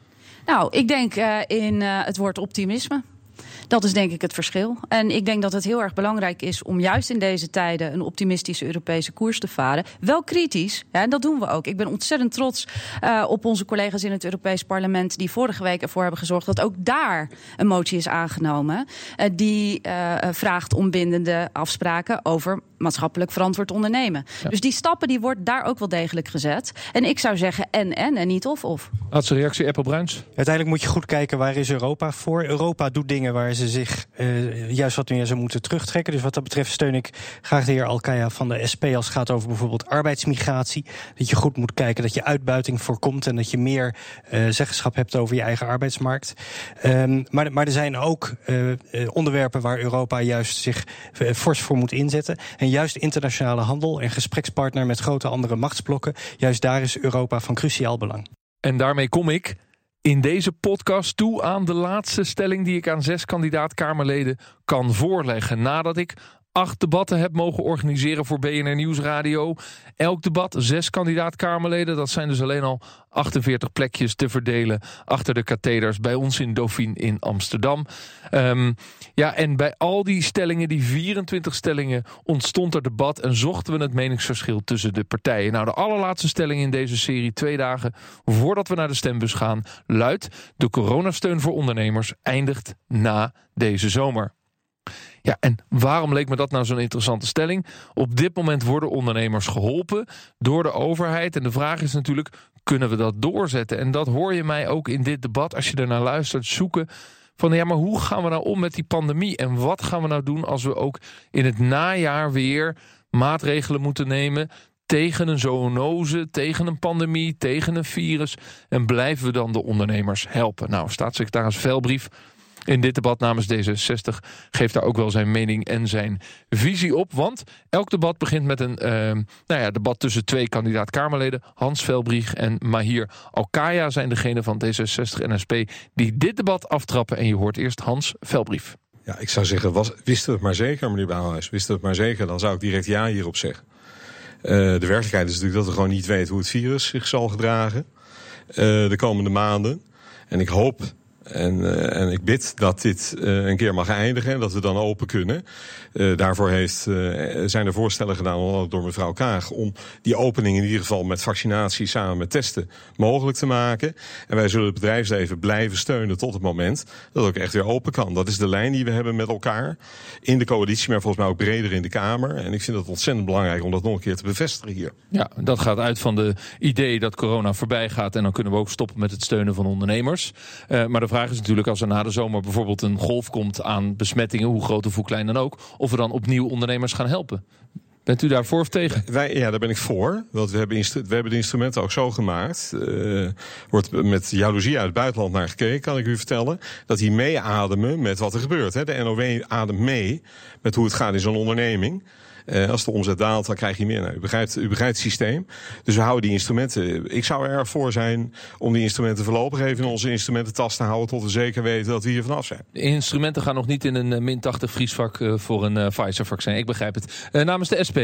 Nou, ik denk eh, in eh, het woord optimisme. Dat is denk ik het verschil. En ik denk dat het heel erg belangrijk is om juist in deze tijden een optimistische Europese koers te varen. Wel kritisch, en dat doen we ook. Ik ben ontzettend trots eh, op onze collega's in het Europees Parlement die vorige week ervoor hebben gezorgd dat ook daar een motie is aangenomen. die vraagt om bindende afspraken over maatschappelijk verantwoord ondernemen. Dus die stappen die wordt daar ook wel degelijk gezet. En ik zou zeggen en en en niet of of. Laatste reactie, Apple Bruins. Uiteindelijk moet je goed kijken waar is Europa voor. Europa doet dingen waar ze zich eh, juist wat meer zou moeten terugtrekken. Dus wat dat betreft steun ik graag de heer Alkaya van de SP als het gaat over bijvoorbeeld arbeidsmigratie. Dat je goed moet kijken dat je uitbuiting voorkomt en dat je meer eh, zeggenschap hebt over je eigen arbeidsmarkt. Ehm, maar, maar er zijn ook eh, onderwerpen waar Europa juist zich fors voor moet inzetten. En juist internationale handel en gesprekspartner met grote andere machtsblokken. Juist daar is Europa van cruciaal belang. En daarmee kom ik in deze podcast toe aan de laatste stelling die ik aan zes kandidaat-Kamerleden kan voorleggen. Nadat ik acht debatten heb mogen organiseren voor BNR Nieuwsradio. Elk debat zes kandidaat-Kamerleden. Dat zijn dus alleen al 48 plekjes te verdelen achter de katheders bij ons in Dauphine in Amsterdam. Ehm, ja, en bij al die stellingen, die 24 stellingen, ontstond er debat en zochten we het meningsverschil tussen de partijen. Nou, de allerlaatste stelling in deze serie, twee dagen voordat we naar de stembus gaan, luidt: de coronasteun voor ondernemers eindigt na deze zomer. Ja, en waarom leek me dat nou zo'n interessante stelling? Op dit moment worden ondernemers geholpen door de overheid. En de vraag is natuurlijk, kunnen we dat doorzetten? En dat hoor je mij ook in dit debat, als je ernaar luistert, zoeken van ja, maar hoe gaan we nou om met die pandemie? En wat gaan we nou doen als we ook in het najaar weer maatregelen moeten nemen tegen een zoonose, tegen een pandemie, tegen een virus? En blijven we dan de ondernemers helpen? Nou, staatssecretaris Velbrief in dit debat namens D66 geeft daar ook wel zijn mening en zijn visie op. Want elk debat begint met een uh, nou ja, debat tussen twee kandidaat-Kamerleden. Hans Velbrieg en Mahir Alkaya zijn degene van D66 en SP die dit debat aftrappen. En je hoort eerst Hans Velbrief. Ja, ik zou zeggen, wisten we het maar zeker, meneer Bouwhuis. Wisten we het maar zeker, dan zou ik direct ja hierop zeggen. Uh, de werkelijkheid is natuurlijk dat we gewoon niet weten hoe het virus zich zal gedragen uh, de komende maanden. En ik hoop en, uh, en ik bid dat dit uh, een keer mag eindigen en dat we dan open kunnen. Uh, daarvoor heeft, zijn er voorstellen gedaan door mevrouw Kaag om die opening in ieder geval met vaccinatie samen met testen mogelijk te maken. En wij zullen het bedrijfsleven blijven steunen tot het moment dat het ook echt weer open kan. Dat is de lijn die we hebben met elkaar in de coalitie, maar volgens mij ook breder in de Kamer. En ik vind het ontzettend belangrijk om dat nog een keer te bevestigen hier. Ja, dat gaat uit van de idee dat corona voorbij gaat en dan kunnen we ook stoppen met het steunen van ondernemers. maar vraag is natuurlijk als er na de zomer bijvoorbeeld een golf komt aan besmettingen, hoe groot of hoe klein dan ook, of we dan opnieuw ondernemers gaan helpen. Bent u daar voor of tegen? Wij, ja, daar ben ik voor. Want we hebben, we hebben de instrumenten ook zo gemaakt. Uh, wordt met jaloezie uit het buitenland naar gekeken, kan ik u vertellen. Dat die meeademen met wat er gebeurt. Hè. De NOW ademt mee met hoe het gaat in zo'n onderneming. Uh, als de omzet daalt, dan krijg je meer. Nou, u, begrijpt, u begrijpt het systeem. Dus we houden die instrumenten. Ik zou er erg voor zijn om die instrumenten voorlopig even in onze instrumententas te houden. tot we zeker weten dat we hier vanaf zijn. De instrumenten gaan nog niet in een uh, min 80 vriesvak uh, voor een Pfizer-vaccin. Ik begrijp het. namens de SP,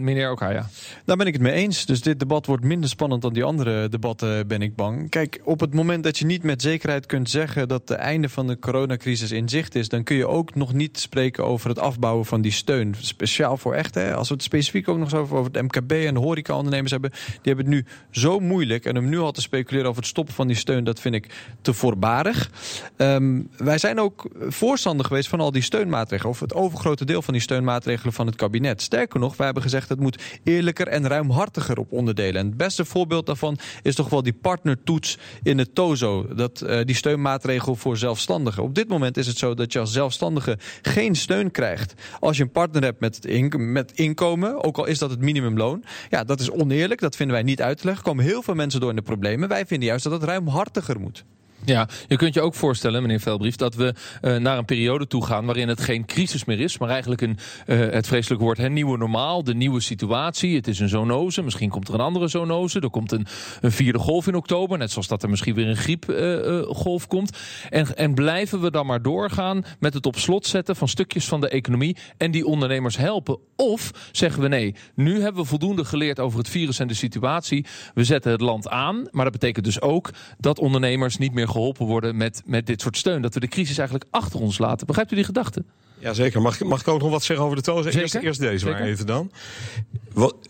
meneer Okaya. Daar ben ik het mee eens. Dus dit debat wordt minder spannend dan die andere debatten, ben ik bang. Kijk, op het moment dat je niet met zekerheid kunt zeggen dat het einde van de coronacrisis in zicht is, dan kun je ook nog niet spreken over het afbouwen van die steun. Speciaal voor echt. Hè, als we het specifiek ook nog eens over, het MKB en de horecaondernemers hebben. Die hebben het nu zo moeilijk. En om nu al te speculeren over het stoppen van die steun, dat vind ik te voorbarig. Um, wij zijn ook voorstander geweest van al die steunmaatregelen. Of het overgrote deel van die steunmaatregelen van het kabinet. Sterker nog, wij hebben gezegd het moet eerlijker en ruimhartiger op onderdelen. En het beste voorbeeld daarvan is toch wel die partnertoets in het TOZO. Dat, uh, die steunmaatregel voor zelfstandigen. Op dit moment is het zo dat je als zelfstandige geen steun krijgt. Als je een partner hebt met, met inkomen, ook al is dat het minimumloon. Ja, dat is oneerlijk, dat vinden wij niet uit te leggen. Er komen heel veel mensen door in de problemen. Wij vinden juist dat het ruimhartiger moet. Ja, je kunt je ook voorstellen, meneer Velbrief, dat we uh, naar een periode toe gaan waarin het geen crisis meer is, maar eigenlijk een, uh, het vreselijk woord, het nieuwe normaal, de nieuwe situatie. Het is een zoonose, misschien komt er een andere zoonose, er komt een, een vierde golf in oktober, net zoals dat er misschien weer een griepgolf uh, komt. En, en blijven we dan maar doorgaan met het op slot zetten van stukjes van de economie en die ondernemers helpen? Of zeggen we nee, nu hebben we voldoende geleerd over het virus en de situatie, we zetten het land aan, maar dat betekent dus ook dat ondernemers niet meer geholpen worden met, met dit soort steun. Dat we de crisis eigenlijk achter ons laten. Begrijpt u die gedachte? Jazeker. Mag, mag ik ook nog wat zeggen over de tozen? Eerst, eerst deze maar even dan.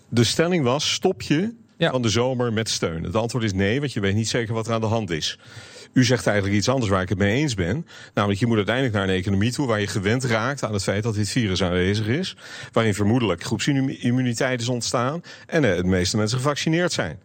De stelling was, stop je ja. van de zomer met steun? Het antwoord is nee, want je weet niet zeker wat er aan de hand is. U zegt eigenlijk iets anders waar ik het mee eens ben. Namelijk, je moet uiteindelijk naar een economie toe waar je gewend raakt aan het feit dat dit virus aanwezig is. Waarin vermoedelijk groepsimmuniteit is ontstaan en de meeste mensen gevaccineerd zijn.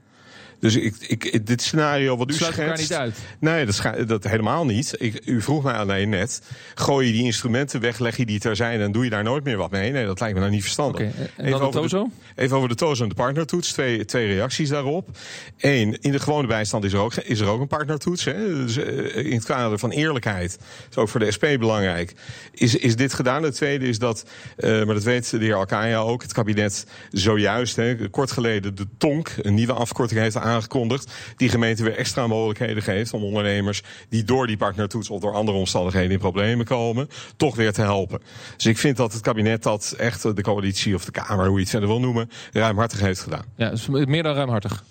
Dus ik, ik, dit scenario wat u Sluit schetst... niet uit. Nee, dat, dat helemaal niet. Ik, u vroeg mij alleen net, gooi je die instrumenten weg, leg je die ter zijn en doe je daar nooit meer wat mee? Nee, dat lijkt me nou niet verstandig. Okay. En even, over de, even over de TOZO en de partnertoets. Twee, twee reacties daarop. Eén, in de gewone bijstand is er ook, is er ook een partnertoets. Hè? Dus in het kader van eerlijkheid, is ook voor de SP belangrijk, is, is dit gedaan. Het tweede is dat, uh, maar dat weet de heer Alkaya ook, het kabinet zojuist, hè, kort geleden, de TONK, een nieuwe afkorting heeft aangekondigd. Die gemeente weer extra mogelijkheden geeft om ondernemers die door die partnertoets of door andere omstandigheden in problemen komen, toch weer te helpen. Dus ik vind dat het kabinet dat echt de coalitie of de Kamer, hoe je het verder wil noemen, ruimhartig heeft gedaan. Ja, meer dan ruimhartig.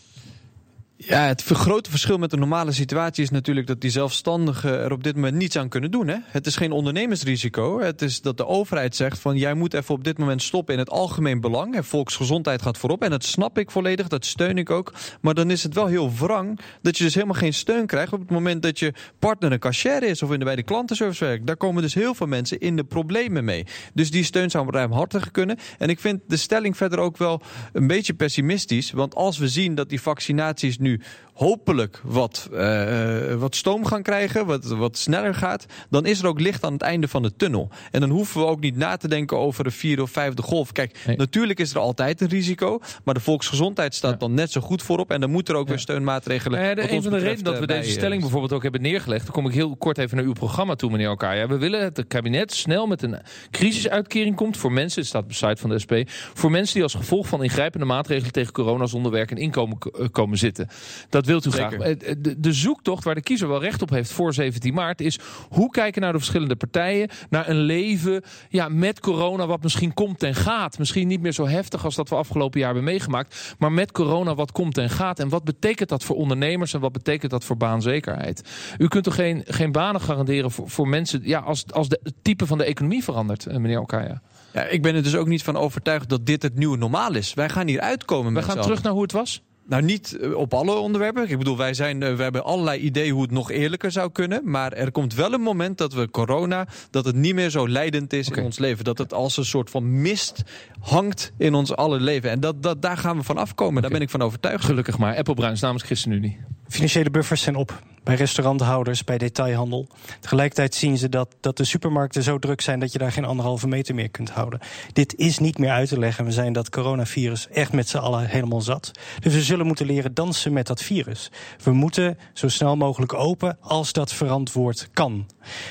Ja, het grote verschil met de normale situatie is natuurlijk dat die zelfstandigen er op dit moment niets aan kunnen doen. Hè? Het is geen ondernemersrisico. Het is dat de overheid zegt van jij moet even op dit moment stoppen in het algemeen belang. En volksgezondheid gaat voorop. En dat snap ik volledig, dat steun ik ook. Maar dan is het wel heel wrang dat je dus helemaal geen steun krijgt op het moment dat je partner een cashier is of in de, bij de klantenservice werkt. Daar komen dus heel veel mensen in de problemen mee. Dus die steun zou ruimhartiger kunnen. En ik vind de stelling verder ook wel een beetje pessimistisch. Want als we zien dat die vaccinaties nu hopelijk wat, uh, wat stoom gaan krijgen, wat, wat sneller gaat, dan is er ook licht aan het einde van de tunnel. En dan hoeven we ook niet na te denken over de vierde of vijfde golf. Kijk, natuurlijk is er altijd een risico, maar de volksgezondheid staat dan net zo goed voorop en dan moet er ook weer steunmaatregelen. Ja, de, een van de redenen dat we eh, deze stelling bijvoorbeeld ook hebben neergelegd, dan kom ik heel kort even naar uw programma toe, meneer Elkaar. We willen dat het kabinet snel met een crisisuitkering komt voor mensen, het staat op site van de SP, voor mensen die als gevolg van ingrijpende maatregelen tegen corona zonder werk en inkomen komen zitten. Dat dat wilt u graag. Eh, de, de, zoektocht waar de kiezer wel recht op heeft voor 17 maart is hoe kijken naar de verschillende partijen naar een leven ja, met corona wat misschien komt en gaat. Misschien niet meer zo heftig als dat we afgelopen jaar hebben meegemaakt. Maar met corona wat komt en gaat. En wat betekent dat voor ondernemers en wat betekent dat voor baanzekerheid? U kunt toch geen, geen banen garanderen voor, voor mensen ja, als, als de, het type van de economie verandert, eh, meneer Okaya? Ja, ik ben er dus ook niet van overtuigd dat dit het nieuwe normaal is. Wij gaan hier uitkomen. We gaan terug naar hoe het was? Nou, niet eh, op alle onderwerpen. Ik bedoel, wij zijn, eh, we hebben allerlei ideeën hoe het nog eerlijker zou kunnen. Maar er komt wel een moment dat we corona, dat het niet meer zo leidend is in ons leven. Dat het als een soort van mist hangt in ons alle leven. En dat, dat, daar gaan we van afkomen. Daar ben ik van overtuigd. Gelukkig maar. Apple Bruins namens ChristenUnie. Financiële buffers zijn op bij restauranthouders, bij detailhandel. Tegelijkertijd zien ze dat, dat de supermarkten zo druk zijn dat je daar geen anderhalve meter meer kunt houden. Dit is niet meer uit te leggen. We zijn dat coronavirus echt met z'n allen helemaal zat. Dus we zullen moeten leren dansen met dat virus. We moeten zo snel mogelijk open als dat verantwoord kan.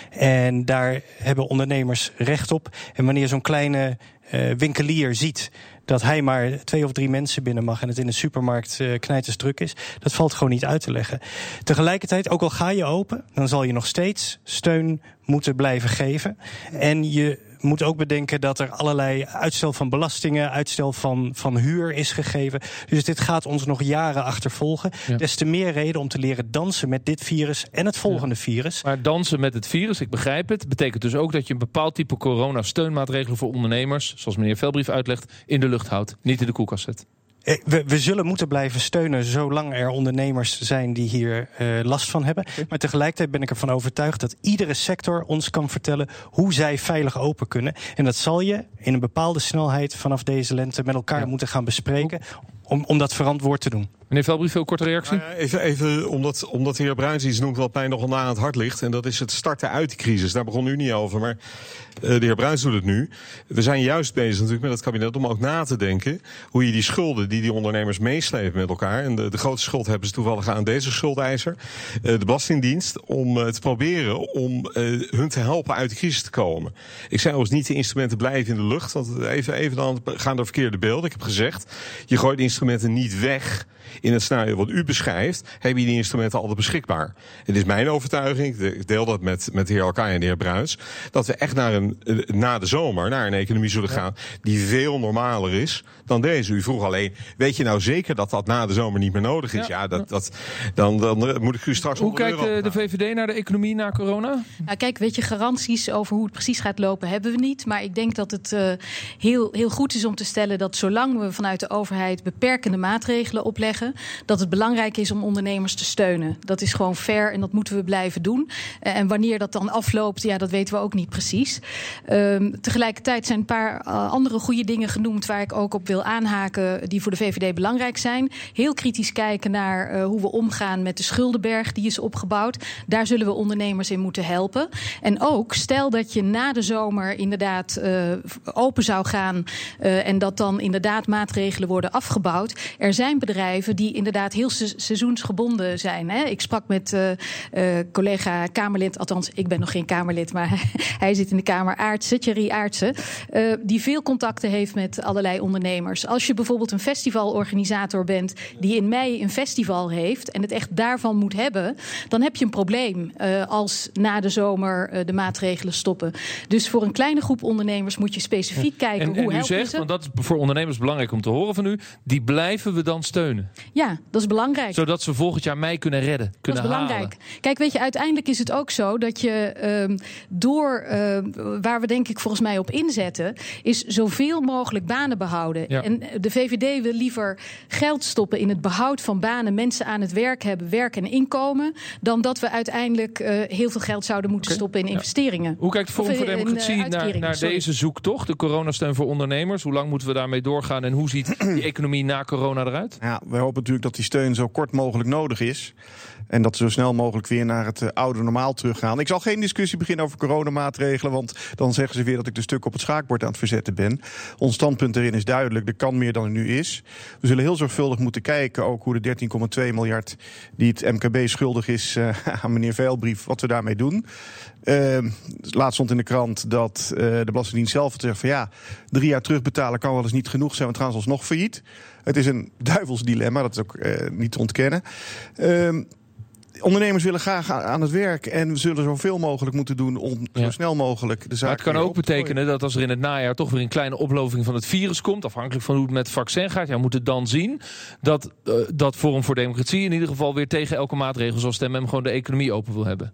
En daar hebben ondernemers recht op. En wanneer zo'n kleine uh, winkelier ziet dat hij maar twee of drie mensen binnen mag en het in de supermarkt uh, knijters druk is, dat valt gewoon niet uit te leggen. Tegelijkertijd, ook al ga je open, dan zal je nog steeds steun moeten blijven geven. En je moet ook bedenken dat er allerlei uitstel van belastingen, uitstel van, van huur is gegeven. Dus dit gaat ons nog jaren achtervolgen. Ja. Des te meer reden om te leren dansen met dit virus en het volgende virus. Maar dansen met het virus, ik begrijp het, betekent dus ook dat je een bepaald type corona-steunmaatregelen voor ondernemers, zoals meneer Velbrief uitlegt, in de lucht houdt, niet in de koelkast zet. Eh, we, we, zullen moeten blijven steunen zolang er ondernemers zijn die hier uh, last van hebben. Maar tegelijkertijd ben ik ervan overtuigd dat iedere sector ons kan vertellen hoe zij veilig open kunnen. En dat zal je in een bepaalde snelheid vanaf deze lente met elkaar ja. moeten gaan bespreken om, om dat verantwoord te doen. Meneer Velbrief, veel korte reactie? Nou even, even omdat, omdat de heer Bruins iets noemt wat mij nogal na aan het hart ligt. En dat is het starten uit die crisis. Daar begon u niet over, maar uh, de heer Bruins doet het nu. We zijn juist bezig natuurlijk met het kabinet om ook na te denken... hoe je die schulden die die ondernemers meeslepen met elkaar... en de, de grootste schuld hebben ze toevallig aan deze schuldeiser... Uh, de Belastingdienst, om uh, te proberen om hun te helpen uit de crisis te komen. Ik zei overigens niet de instrumenten blijven in de lucht. Want even, even dan gaan er verkeerde beelden. Ik heb gezegd, je gooit de instrumenten niet weg in het scenario wat u beschrijft, heb je die instrumenten altijd beschikbaar. Het is mijn overtuiging, ik deel dat met, met de heer Alkaai en de heer Bruins, dat we echt naar een, na de zomer naar een economie zullen gaan die veel normaler is dan deze. U vroeg alleen, weet je nou zeker dat dat na de zomer niet meer nodig is? Ja, ja dat, dat, dan, dan moet ik u straks Hoe kijkt de, de VVD naar de economie na corona? Nou, kijk, weet je, garanties over hoe het precies gaat lopen hebben we niet. Maar ik denk dat het uh, heel, heel goed is om te stellen dat zolang we vanuit de overheid beperkende maatregelen opleggen, dat het belangrijk is om ondernemers te steunen. Dat is gewoon fair en dat moeten we blijven doen. Uh, en wanneer dat dan afloopt, ja, dat weten we ook niet precies. Uh, tegelijkertijd zijn een paar uh, andere goede dingen genoemd waar ik ook op wil aanhaken, die voor de VVD belangrijk zijn. Heel kritisch kijken naar uh, hoe we omgaan met de schuldenberg die is opgebouwd. Daar zullen we ondernemers in moeten helpen. En ook, stel dat je na de zomer inderdaad open zou gaan en dat dan inderdaad maatregelen worden afgebouwd. Er zijn bedrijven die inderdaad heel se seizoensgebonden zijn. Hè. Ik sprak met collega Kamerlid, althans ik ben nog geen Kamerlid, maar hij zit in de Kamer Aartsen, Thierry Aartsen, die veel contacten heeft met allerlei ondernemers. Als je bijvoorbeeld een festivalorganisator bent die in mei een festival heeft en het echt daarvan moet hebben, dan heb je een probleem als na de zomer de maatregelen stoppen. Dus voor een kleine groep ondernemers moet je specifiek kijken en, hoe en u zegt, ze? want dat is voor ondernemers belangrijk om te horen van u, die blijven we dan steunen. Ja, dat is belangrijk. Zodat ze volgend jaar mei kunnen redden, Dat kunnen is belangrijk. halen. Kijk, weet je, uiteindelijk is het ook zo dat je ehm, door, ehm, waar we denk ik volgens mij op inzetten, is zoveel mogelijk banen behouden. Ja. En de VVD wil liever geld stoppen in het behoud van banen, mensen aan het werk hebben, werk en inkomen, dan dat we uiteindelijk eh, heel veel geld zouden moeten stoppen in ja. investeringen. Hoe kijkt Forum voor in, eh, Democratie naar, naar deze zoektocht? De coronasteun voor ondernemers. Hoe lang moeten we daarmee doorgaan? En hoe ziet die economie na corona eruit? Ja, we hopen natuurlijk dat die steun zo kort mogelijk nodig is. En dat zo snel mogelijk weer naar het eh, oude normaal teruggaan. Ik zal geen discussie beginnen over coronamaatregelen. Want dan zeggen ze weer dat ik de stuk op het schaakbord aan het verzetten ben. Ons standpunt erin is duidelijk. Er kan meer dan er nu is. We zullen heel zorgvuldig moeten kijken. Ook hoe de 13,2 miljard die het MKB schuldig is eh, aan meneer Veilbrief. Wat we daarmee doen. Uh, laatst stond in de krant dat uh, de Belastingdienst zelf zegt van ja, drie jaar terugbetalen kan wel eens niet genoeg zijn, want gaan ze alsnog failliet. Het is een duivels dilemma, dat is ook niet te ontkennen. Ondernemers willen graag aan het werk en we zullen zoveel mogelijk moeten doen om Ja. zo snel mogelijk de zaak. Maar het kan ook betekenen dat als er in het najaar toch weer een kleine oploving van het virus komt, afhankelijk van hoe het met het vaccin gaat, ja, moet het dan zien dat, eh, dat Forum voor Democratie in ieder geval weer tegen elke maatregel zal stemmen en gewoon de economie open wil hebben.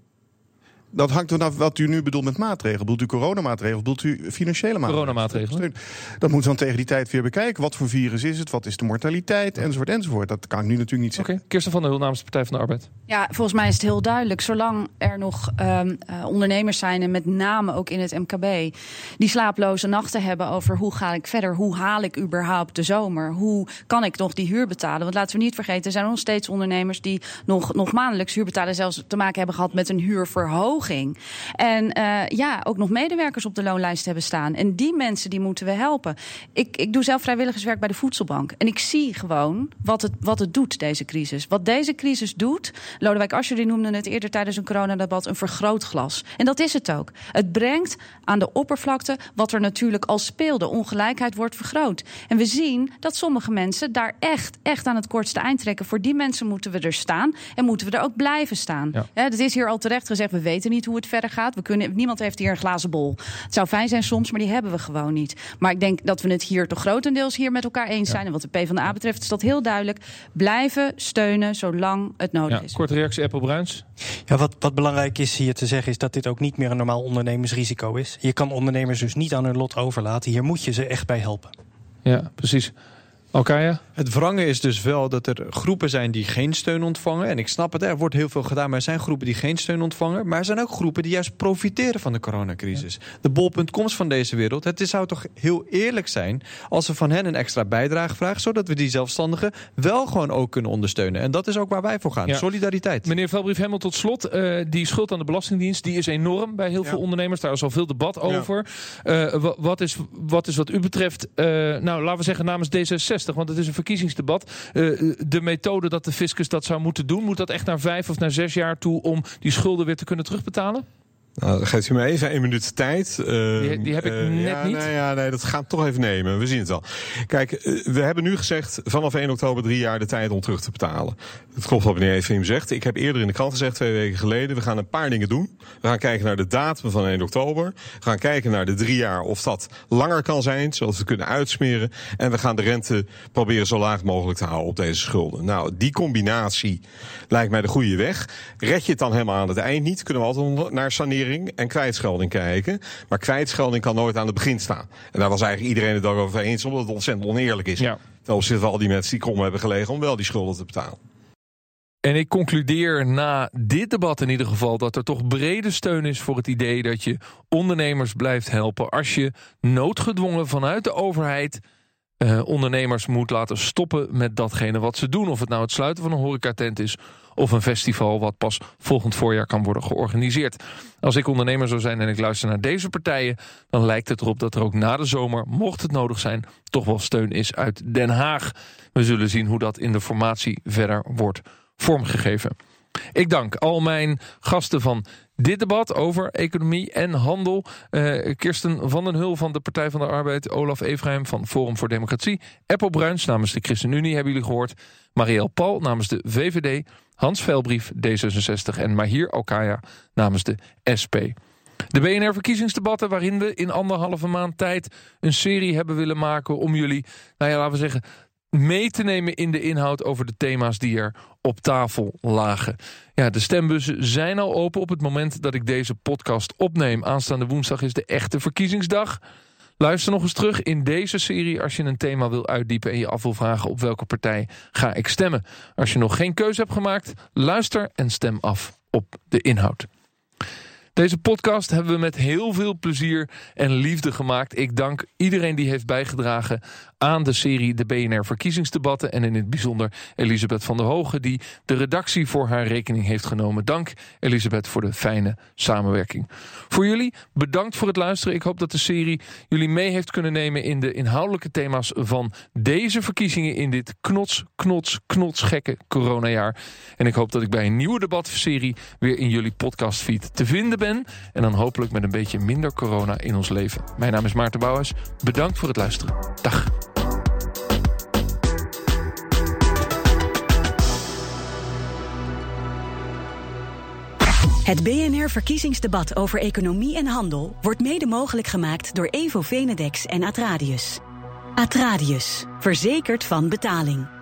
Dat hangt vanaf wat u nu bedoelt met maatregelen. Bedoelt u coronamaatregelen? Bedoelt u financiële maatregelen? Coronamaatregelen. Dat moeten we dan tegen die tijd weer bekijken. Wat voor virus is het? Wat is de mortaliteit? Enzovoort, enzovoort. Dat kan ik nu natuurlijk niet Oké, zeggen. Kirsten van der Hul namens de Partij van de Arbeid. Ja, volgens mij is het heel duidelijk. Zolang er nog ehm, eh, ondernemers zijn, en met name ook in het MKB, die slaaploze nachten hebben over hoe ga ik verder, hoe haal ik überhaupt de zomer, hoe kan ik nog die huur betalen? Want laten we niet vergeten, er zijn nog steeds ondernemers die nog, nog maandelijks huur betalen, zelfs te maken hebben gehad met een huurverhoging. En eh, ja, ook nog medewerkers op de loonlijst hebben staan. En die mensen die moeten we helpen. Ik, ik doe zelf vrijwilligerswerk bij de Voedselbank. En ik zie gewoon wat het, wat het doet, deze crisis. Wat deze crisis doet, Lodewijk Asscher die noemde het eerder tijdens een coronadebat een vergrootglas. En dat is het ook. Het brengt aan de oppervlakte wat er natuurlijk al speelde. Ongelijkheid wordt vergroot. En we zien dat sommige mensen daar echt, echt aan het kortste eind trekken. Voor die mensen moeten we er staan en moeten we er ook blijven staan. Ja. Ja, dat is hier al terecht gezegd. We weten niet hoe het verder gaat. We kunnen, niemand heeft hier een glazen bol. Het zou fijn zijn soms, maar die hebben we gewoon niet. Maar ik denk dat we het hier toch grotendeels hier met elkaar eens zijn. En wat de PvdA betreft is dat heel duidelijk. Blijven steunen zolang het nodig Ja, is. korte reactie, Apple Bruins. Ja, wat, wat belangrijk is hier te zeggen, is dat dit ook niet meer een normaal ondernemersrisico is. Je kan ondernemers dus niet aan hun lot overlaten. Hier moet je ze echt bij helpen. Ja, precies. Alkaya? Het wrange is dus wel dat er groepen zijn die geen steun ontvangen. En ik snap het, er wordt heel veel gedaan, maar er zijn groepen die geen steun ontvangen. Maar er zijn ook groepen die juist profiteren van de coronacrisis. De bol.coms van deze wereld. Het zou toch heel eerlijk zijn als we van hen een extra bijdrage vragen, zodat we die zelfstandigen wel gewoon ook kunnen ondersteunen. En dat is ook waar wij voor gaan. Ja. Solidariteit. Meneer Velbrief, helemaal tot slot. eh, die schuld aan de Belastingdienst die is enorm bij heel Ja. veel ondernemers. Daar is al veel debat over. Eh, wa- wat, is, wat is wat u betreft, eh, nou laten we zeggen namens D66, want het is een verkiezingsdebat. eh, de methode dat de fiscus dat zou moeten doen, moet dat echt naar vijf of naar zes jaar toe om die schulden weer te kunnen terugbetalen? Nou, dan geeft u me even één minuut tijd. Die- die heb ik eh, net ja, niet. Nee, ja, nee, dat gaat toch even nemen. We zien het wel. Kijk, eh, we hebben nu gezegd vanaf 1 oktober drie jaar de tijd om terug te betalen. Het klopt wat meneer Efim zegt. Ik heb eerder in de krant gezegd, twee weken geleden, we gaan een paar dingen doen. We gaan kijken naar de datum van 1 oktober. We gaan kijken naar de drie jaar of dat langer kan zijn, zodat we kunnen uitsmeren. En we gaan de rente proberen zo laag mogelijk te houden op deze schulden. Nou, die combinatie lijkt mij de goede weg. Red je het dan helemaal aan het eind niet, kunnen we altijd naar en kwijtschelding kijken. Maar kwijtschelding kan nooit aan het begin staan. En daar was eigenlijk iedereen het over eens, omdat het ontzettend oneerlijk is. Ja. Ten opzichte van al die mensen die krom hebben gelegen om wel die schulden te betalen. En ik concludeer na dit debat in ieder geval dat er toch brede steun is voor het idee dat je ondernemers blijft helpen als je noodgedwongen vanuit de overheid eh, ondernemers moet laten stoppen met datgene wat ze doen. Of het nou het sluiten van een horecatent is of een festival wat pas volgend voorjaar kan worden georganiseerd. Als ik ondernemer zou zijn en ik luister naar deze partijen, dan lijkt het erop dat er ook na de zomer, mocht het nodig zijn, toch wel steun is uit Den Haag. We zullen zien hoe dat in de formatie verder wordt vormgegeven. Ik dank al mijn gasten van dit debat over economie en handel. Eh, Kirsten van den Hul van de Partij van de Arbeid. Olaf Efraim van Forum voor Democratie. Eppo Bruins namens de ChristenUnie hebben jullie gehoord. Marielle Paul namens de VVD. Hans Velbrief D66 en Mahir Alkaya namens de SP. De BNR-verkiezingsdebatten waarin we in anderhalve maand tijd een serie hebben willen maken om jullie, nou ja, laten we zeggen, mee te nemen in de inhoud over de thema's die er op tafel lagen. Ja, de stembussen zijn al open op het moment dat ik deze podcast opneem. Aanstaande woensdag is de echte verkiezingsdag. Luister nog eens terug in deze serie als je een thema wil uitdiepen... en je af wil vragen op welke partij ga ik stemmen. Als je nog geen keuze hebt gemaakt, luister en stem af op de inhoud. Deze podcast hebben we met heel veel plezier en liefde gemaakt. Ik dank iedereen die heeft bijgedragen aan de serie De BNR Verkiezingsdebatten. En in het bijzonder Elisabeth van der Hogen die de redactie voor haar rekening heeft genomen. Dank Elisabeth voor de fijne samenwerking. Voor jullie bedankt voor het luisteren. Ik hoop dat de serie jullie mee heeft kunnen nemen in de inhoudelijke thema's van deze verkiezingen in dit knots, knots, knots gekke coronajaar. En ik hoop dat ik bij een nieuwe debatserie weer in jullie podcastfeed te vinden ben. En dan hopelijk met een beetje minder corona in ons leven. Mijn naam is Maarten Bouwers. Bedankt voor het luisteren. Dag. Het BNR Verkiezingsdebat over economie en handel wordt mede mogelijk gemaakt door Evo Venedex en Atradius. Atradius, verzekerd van betaling.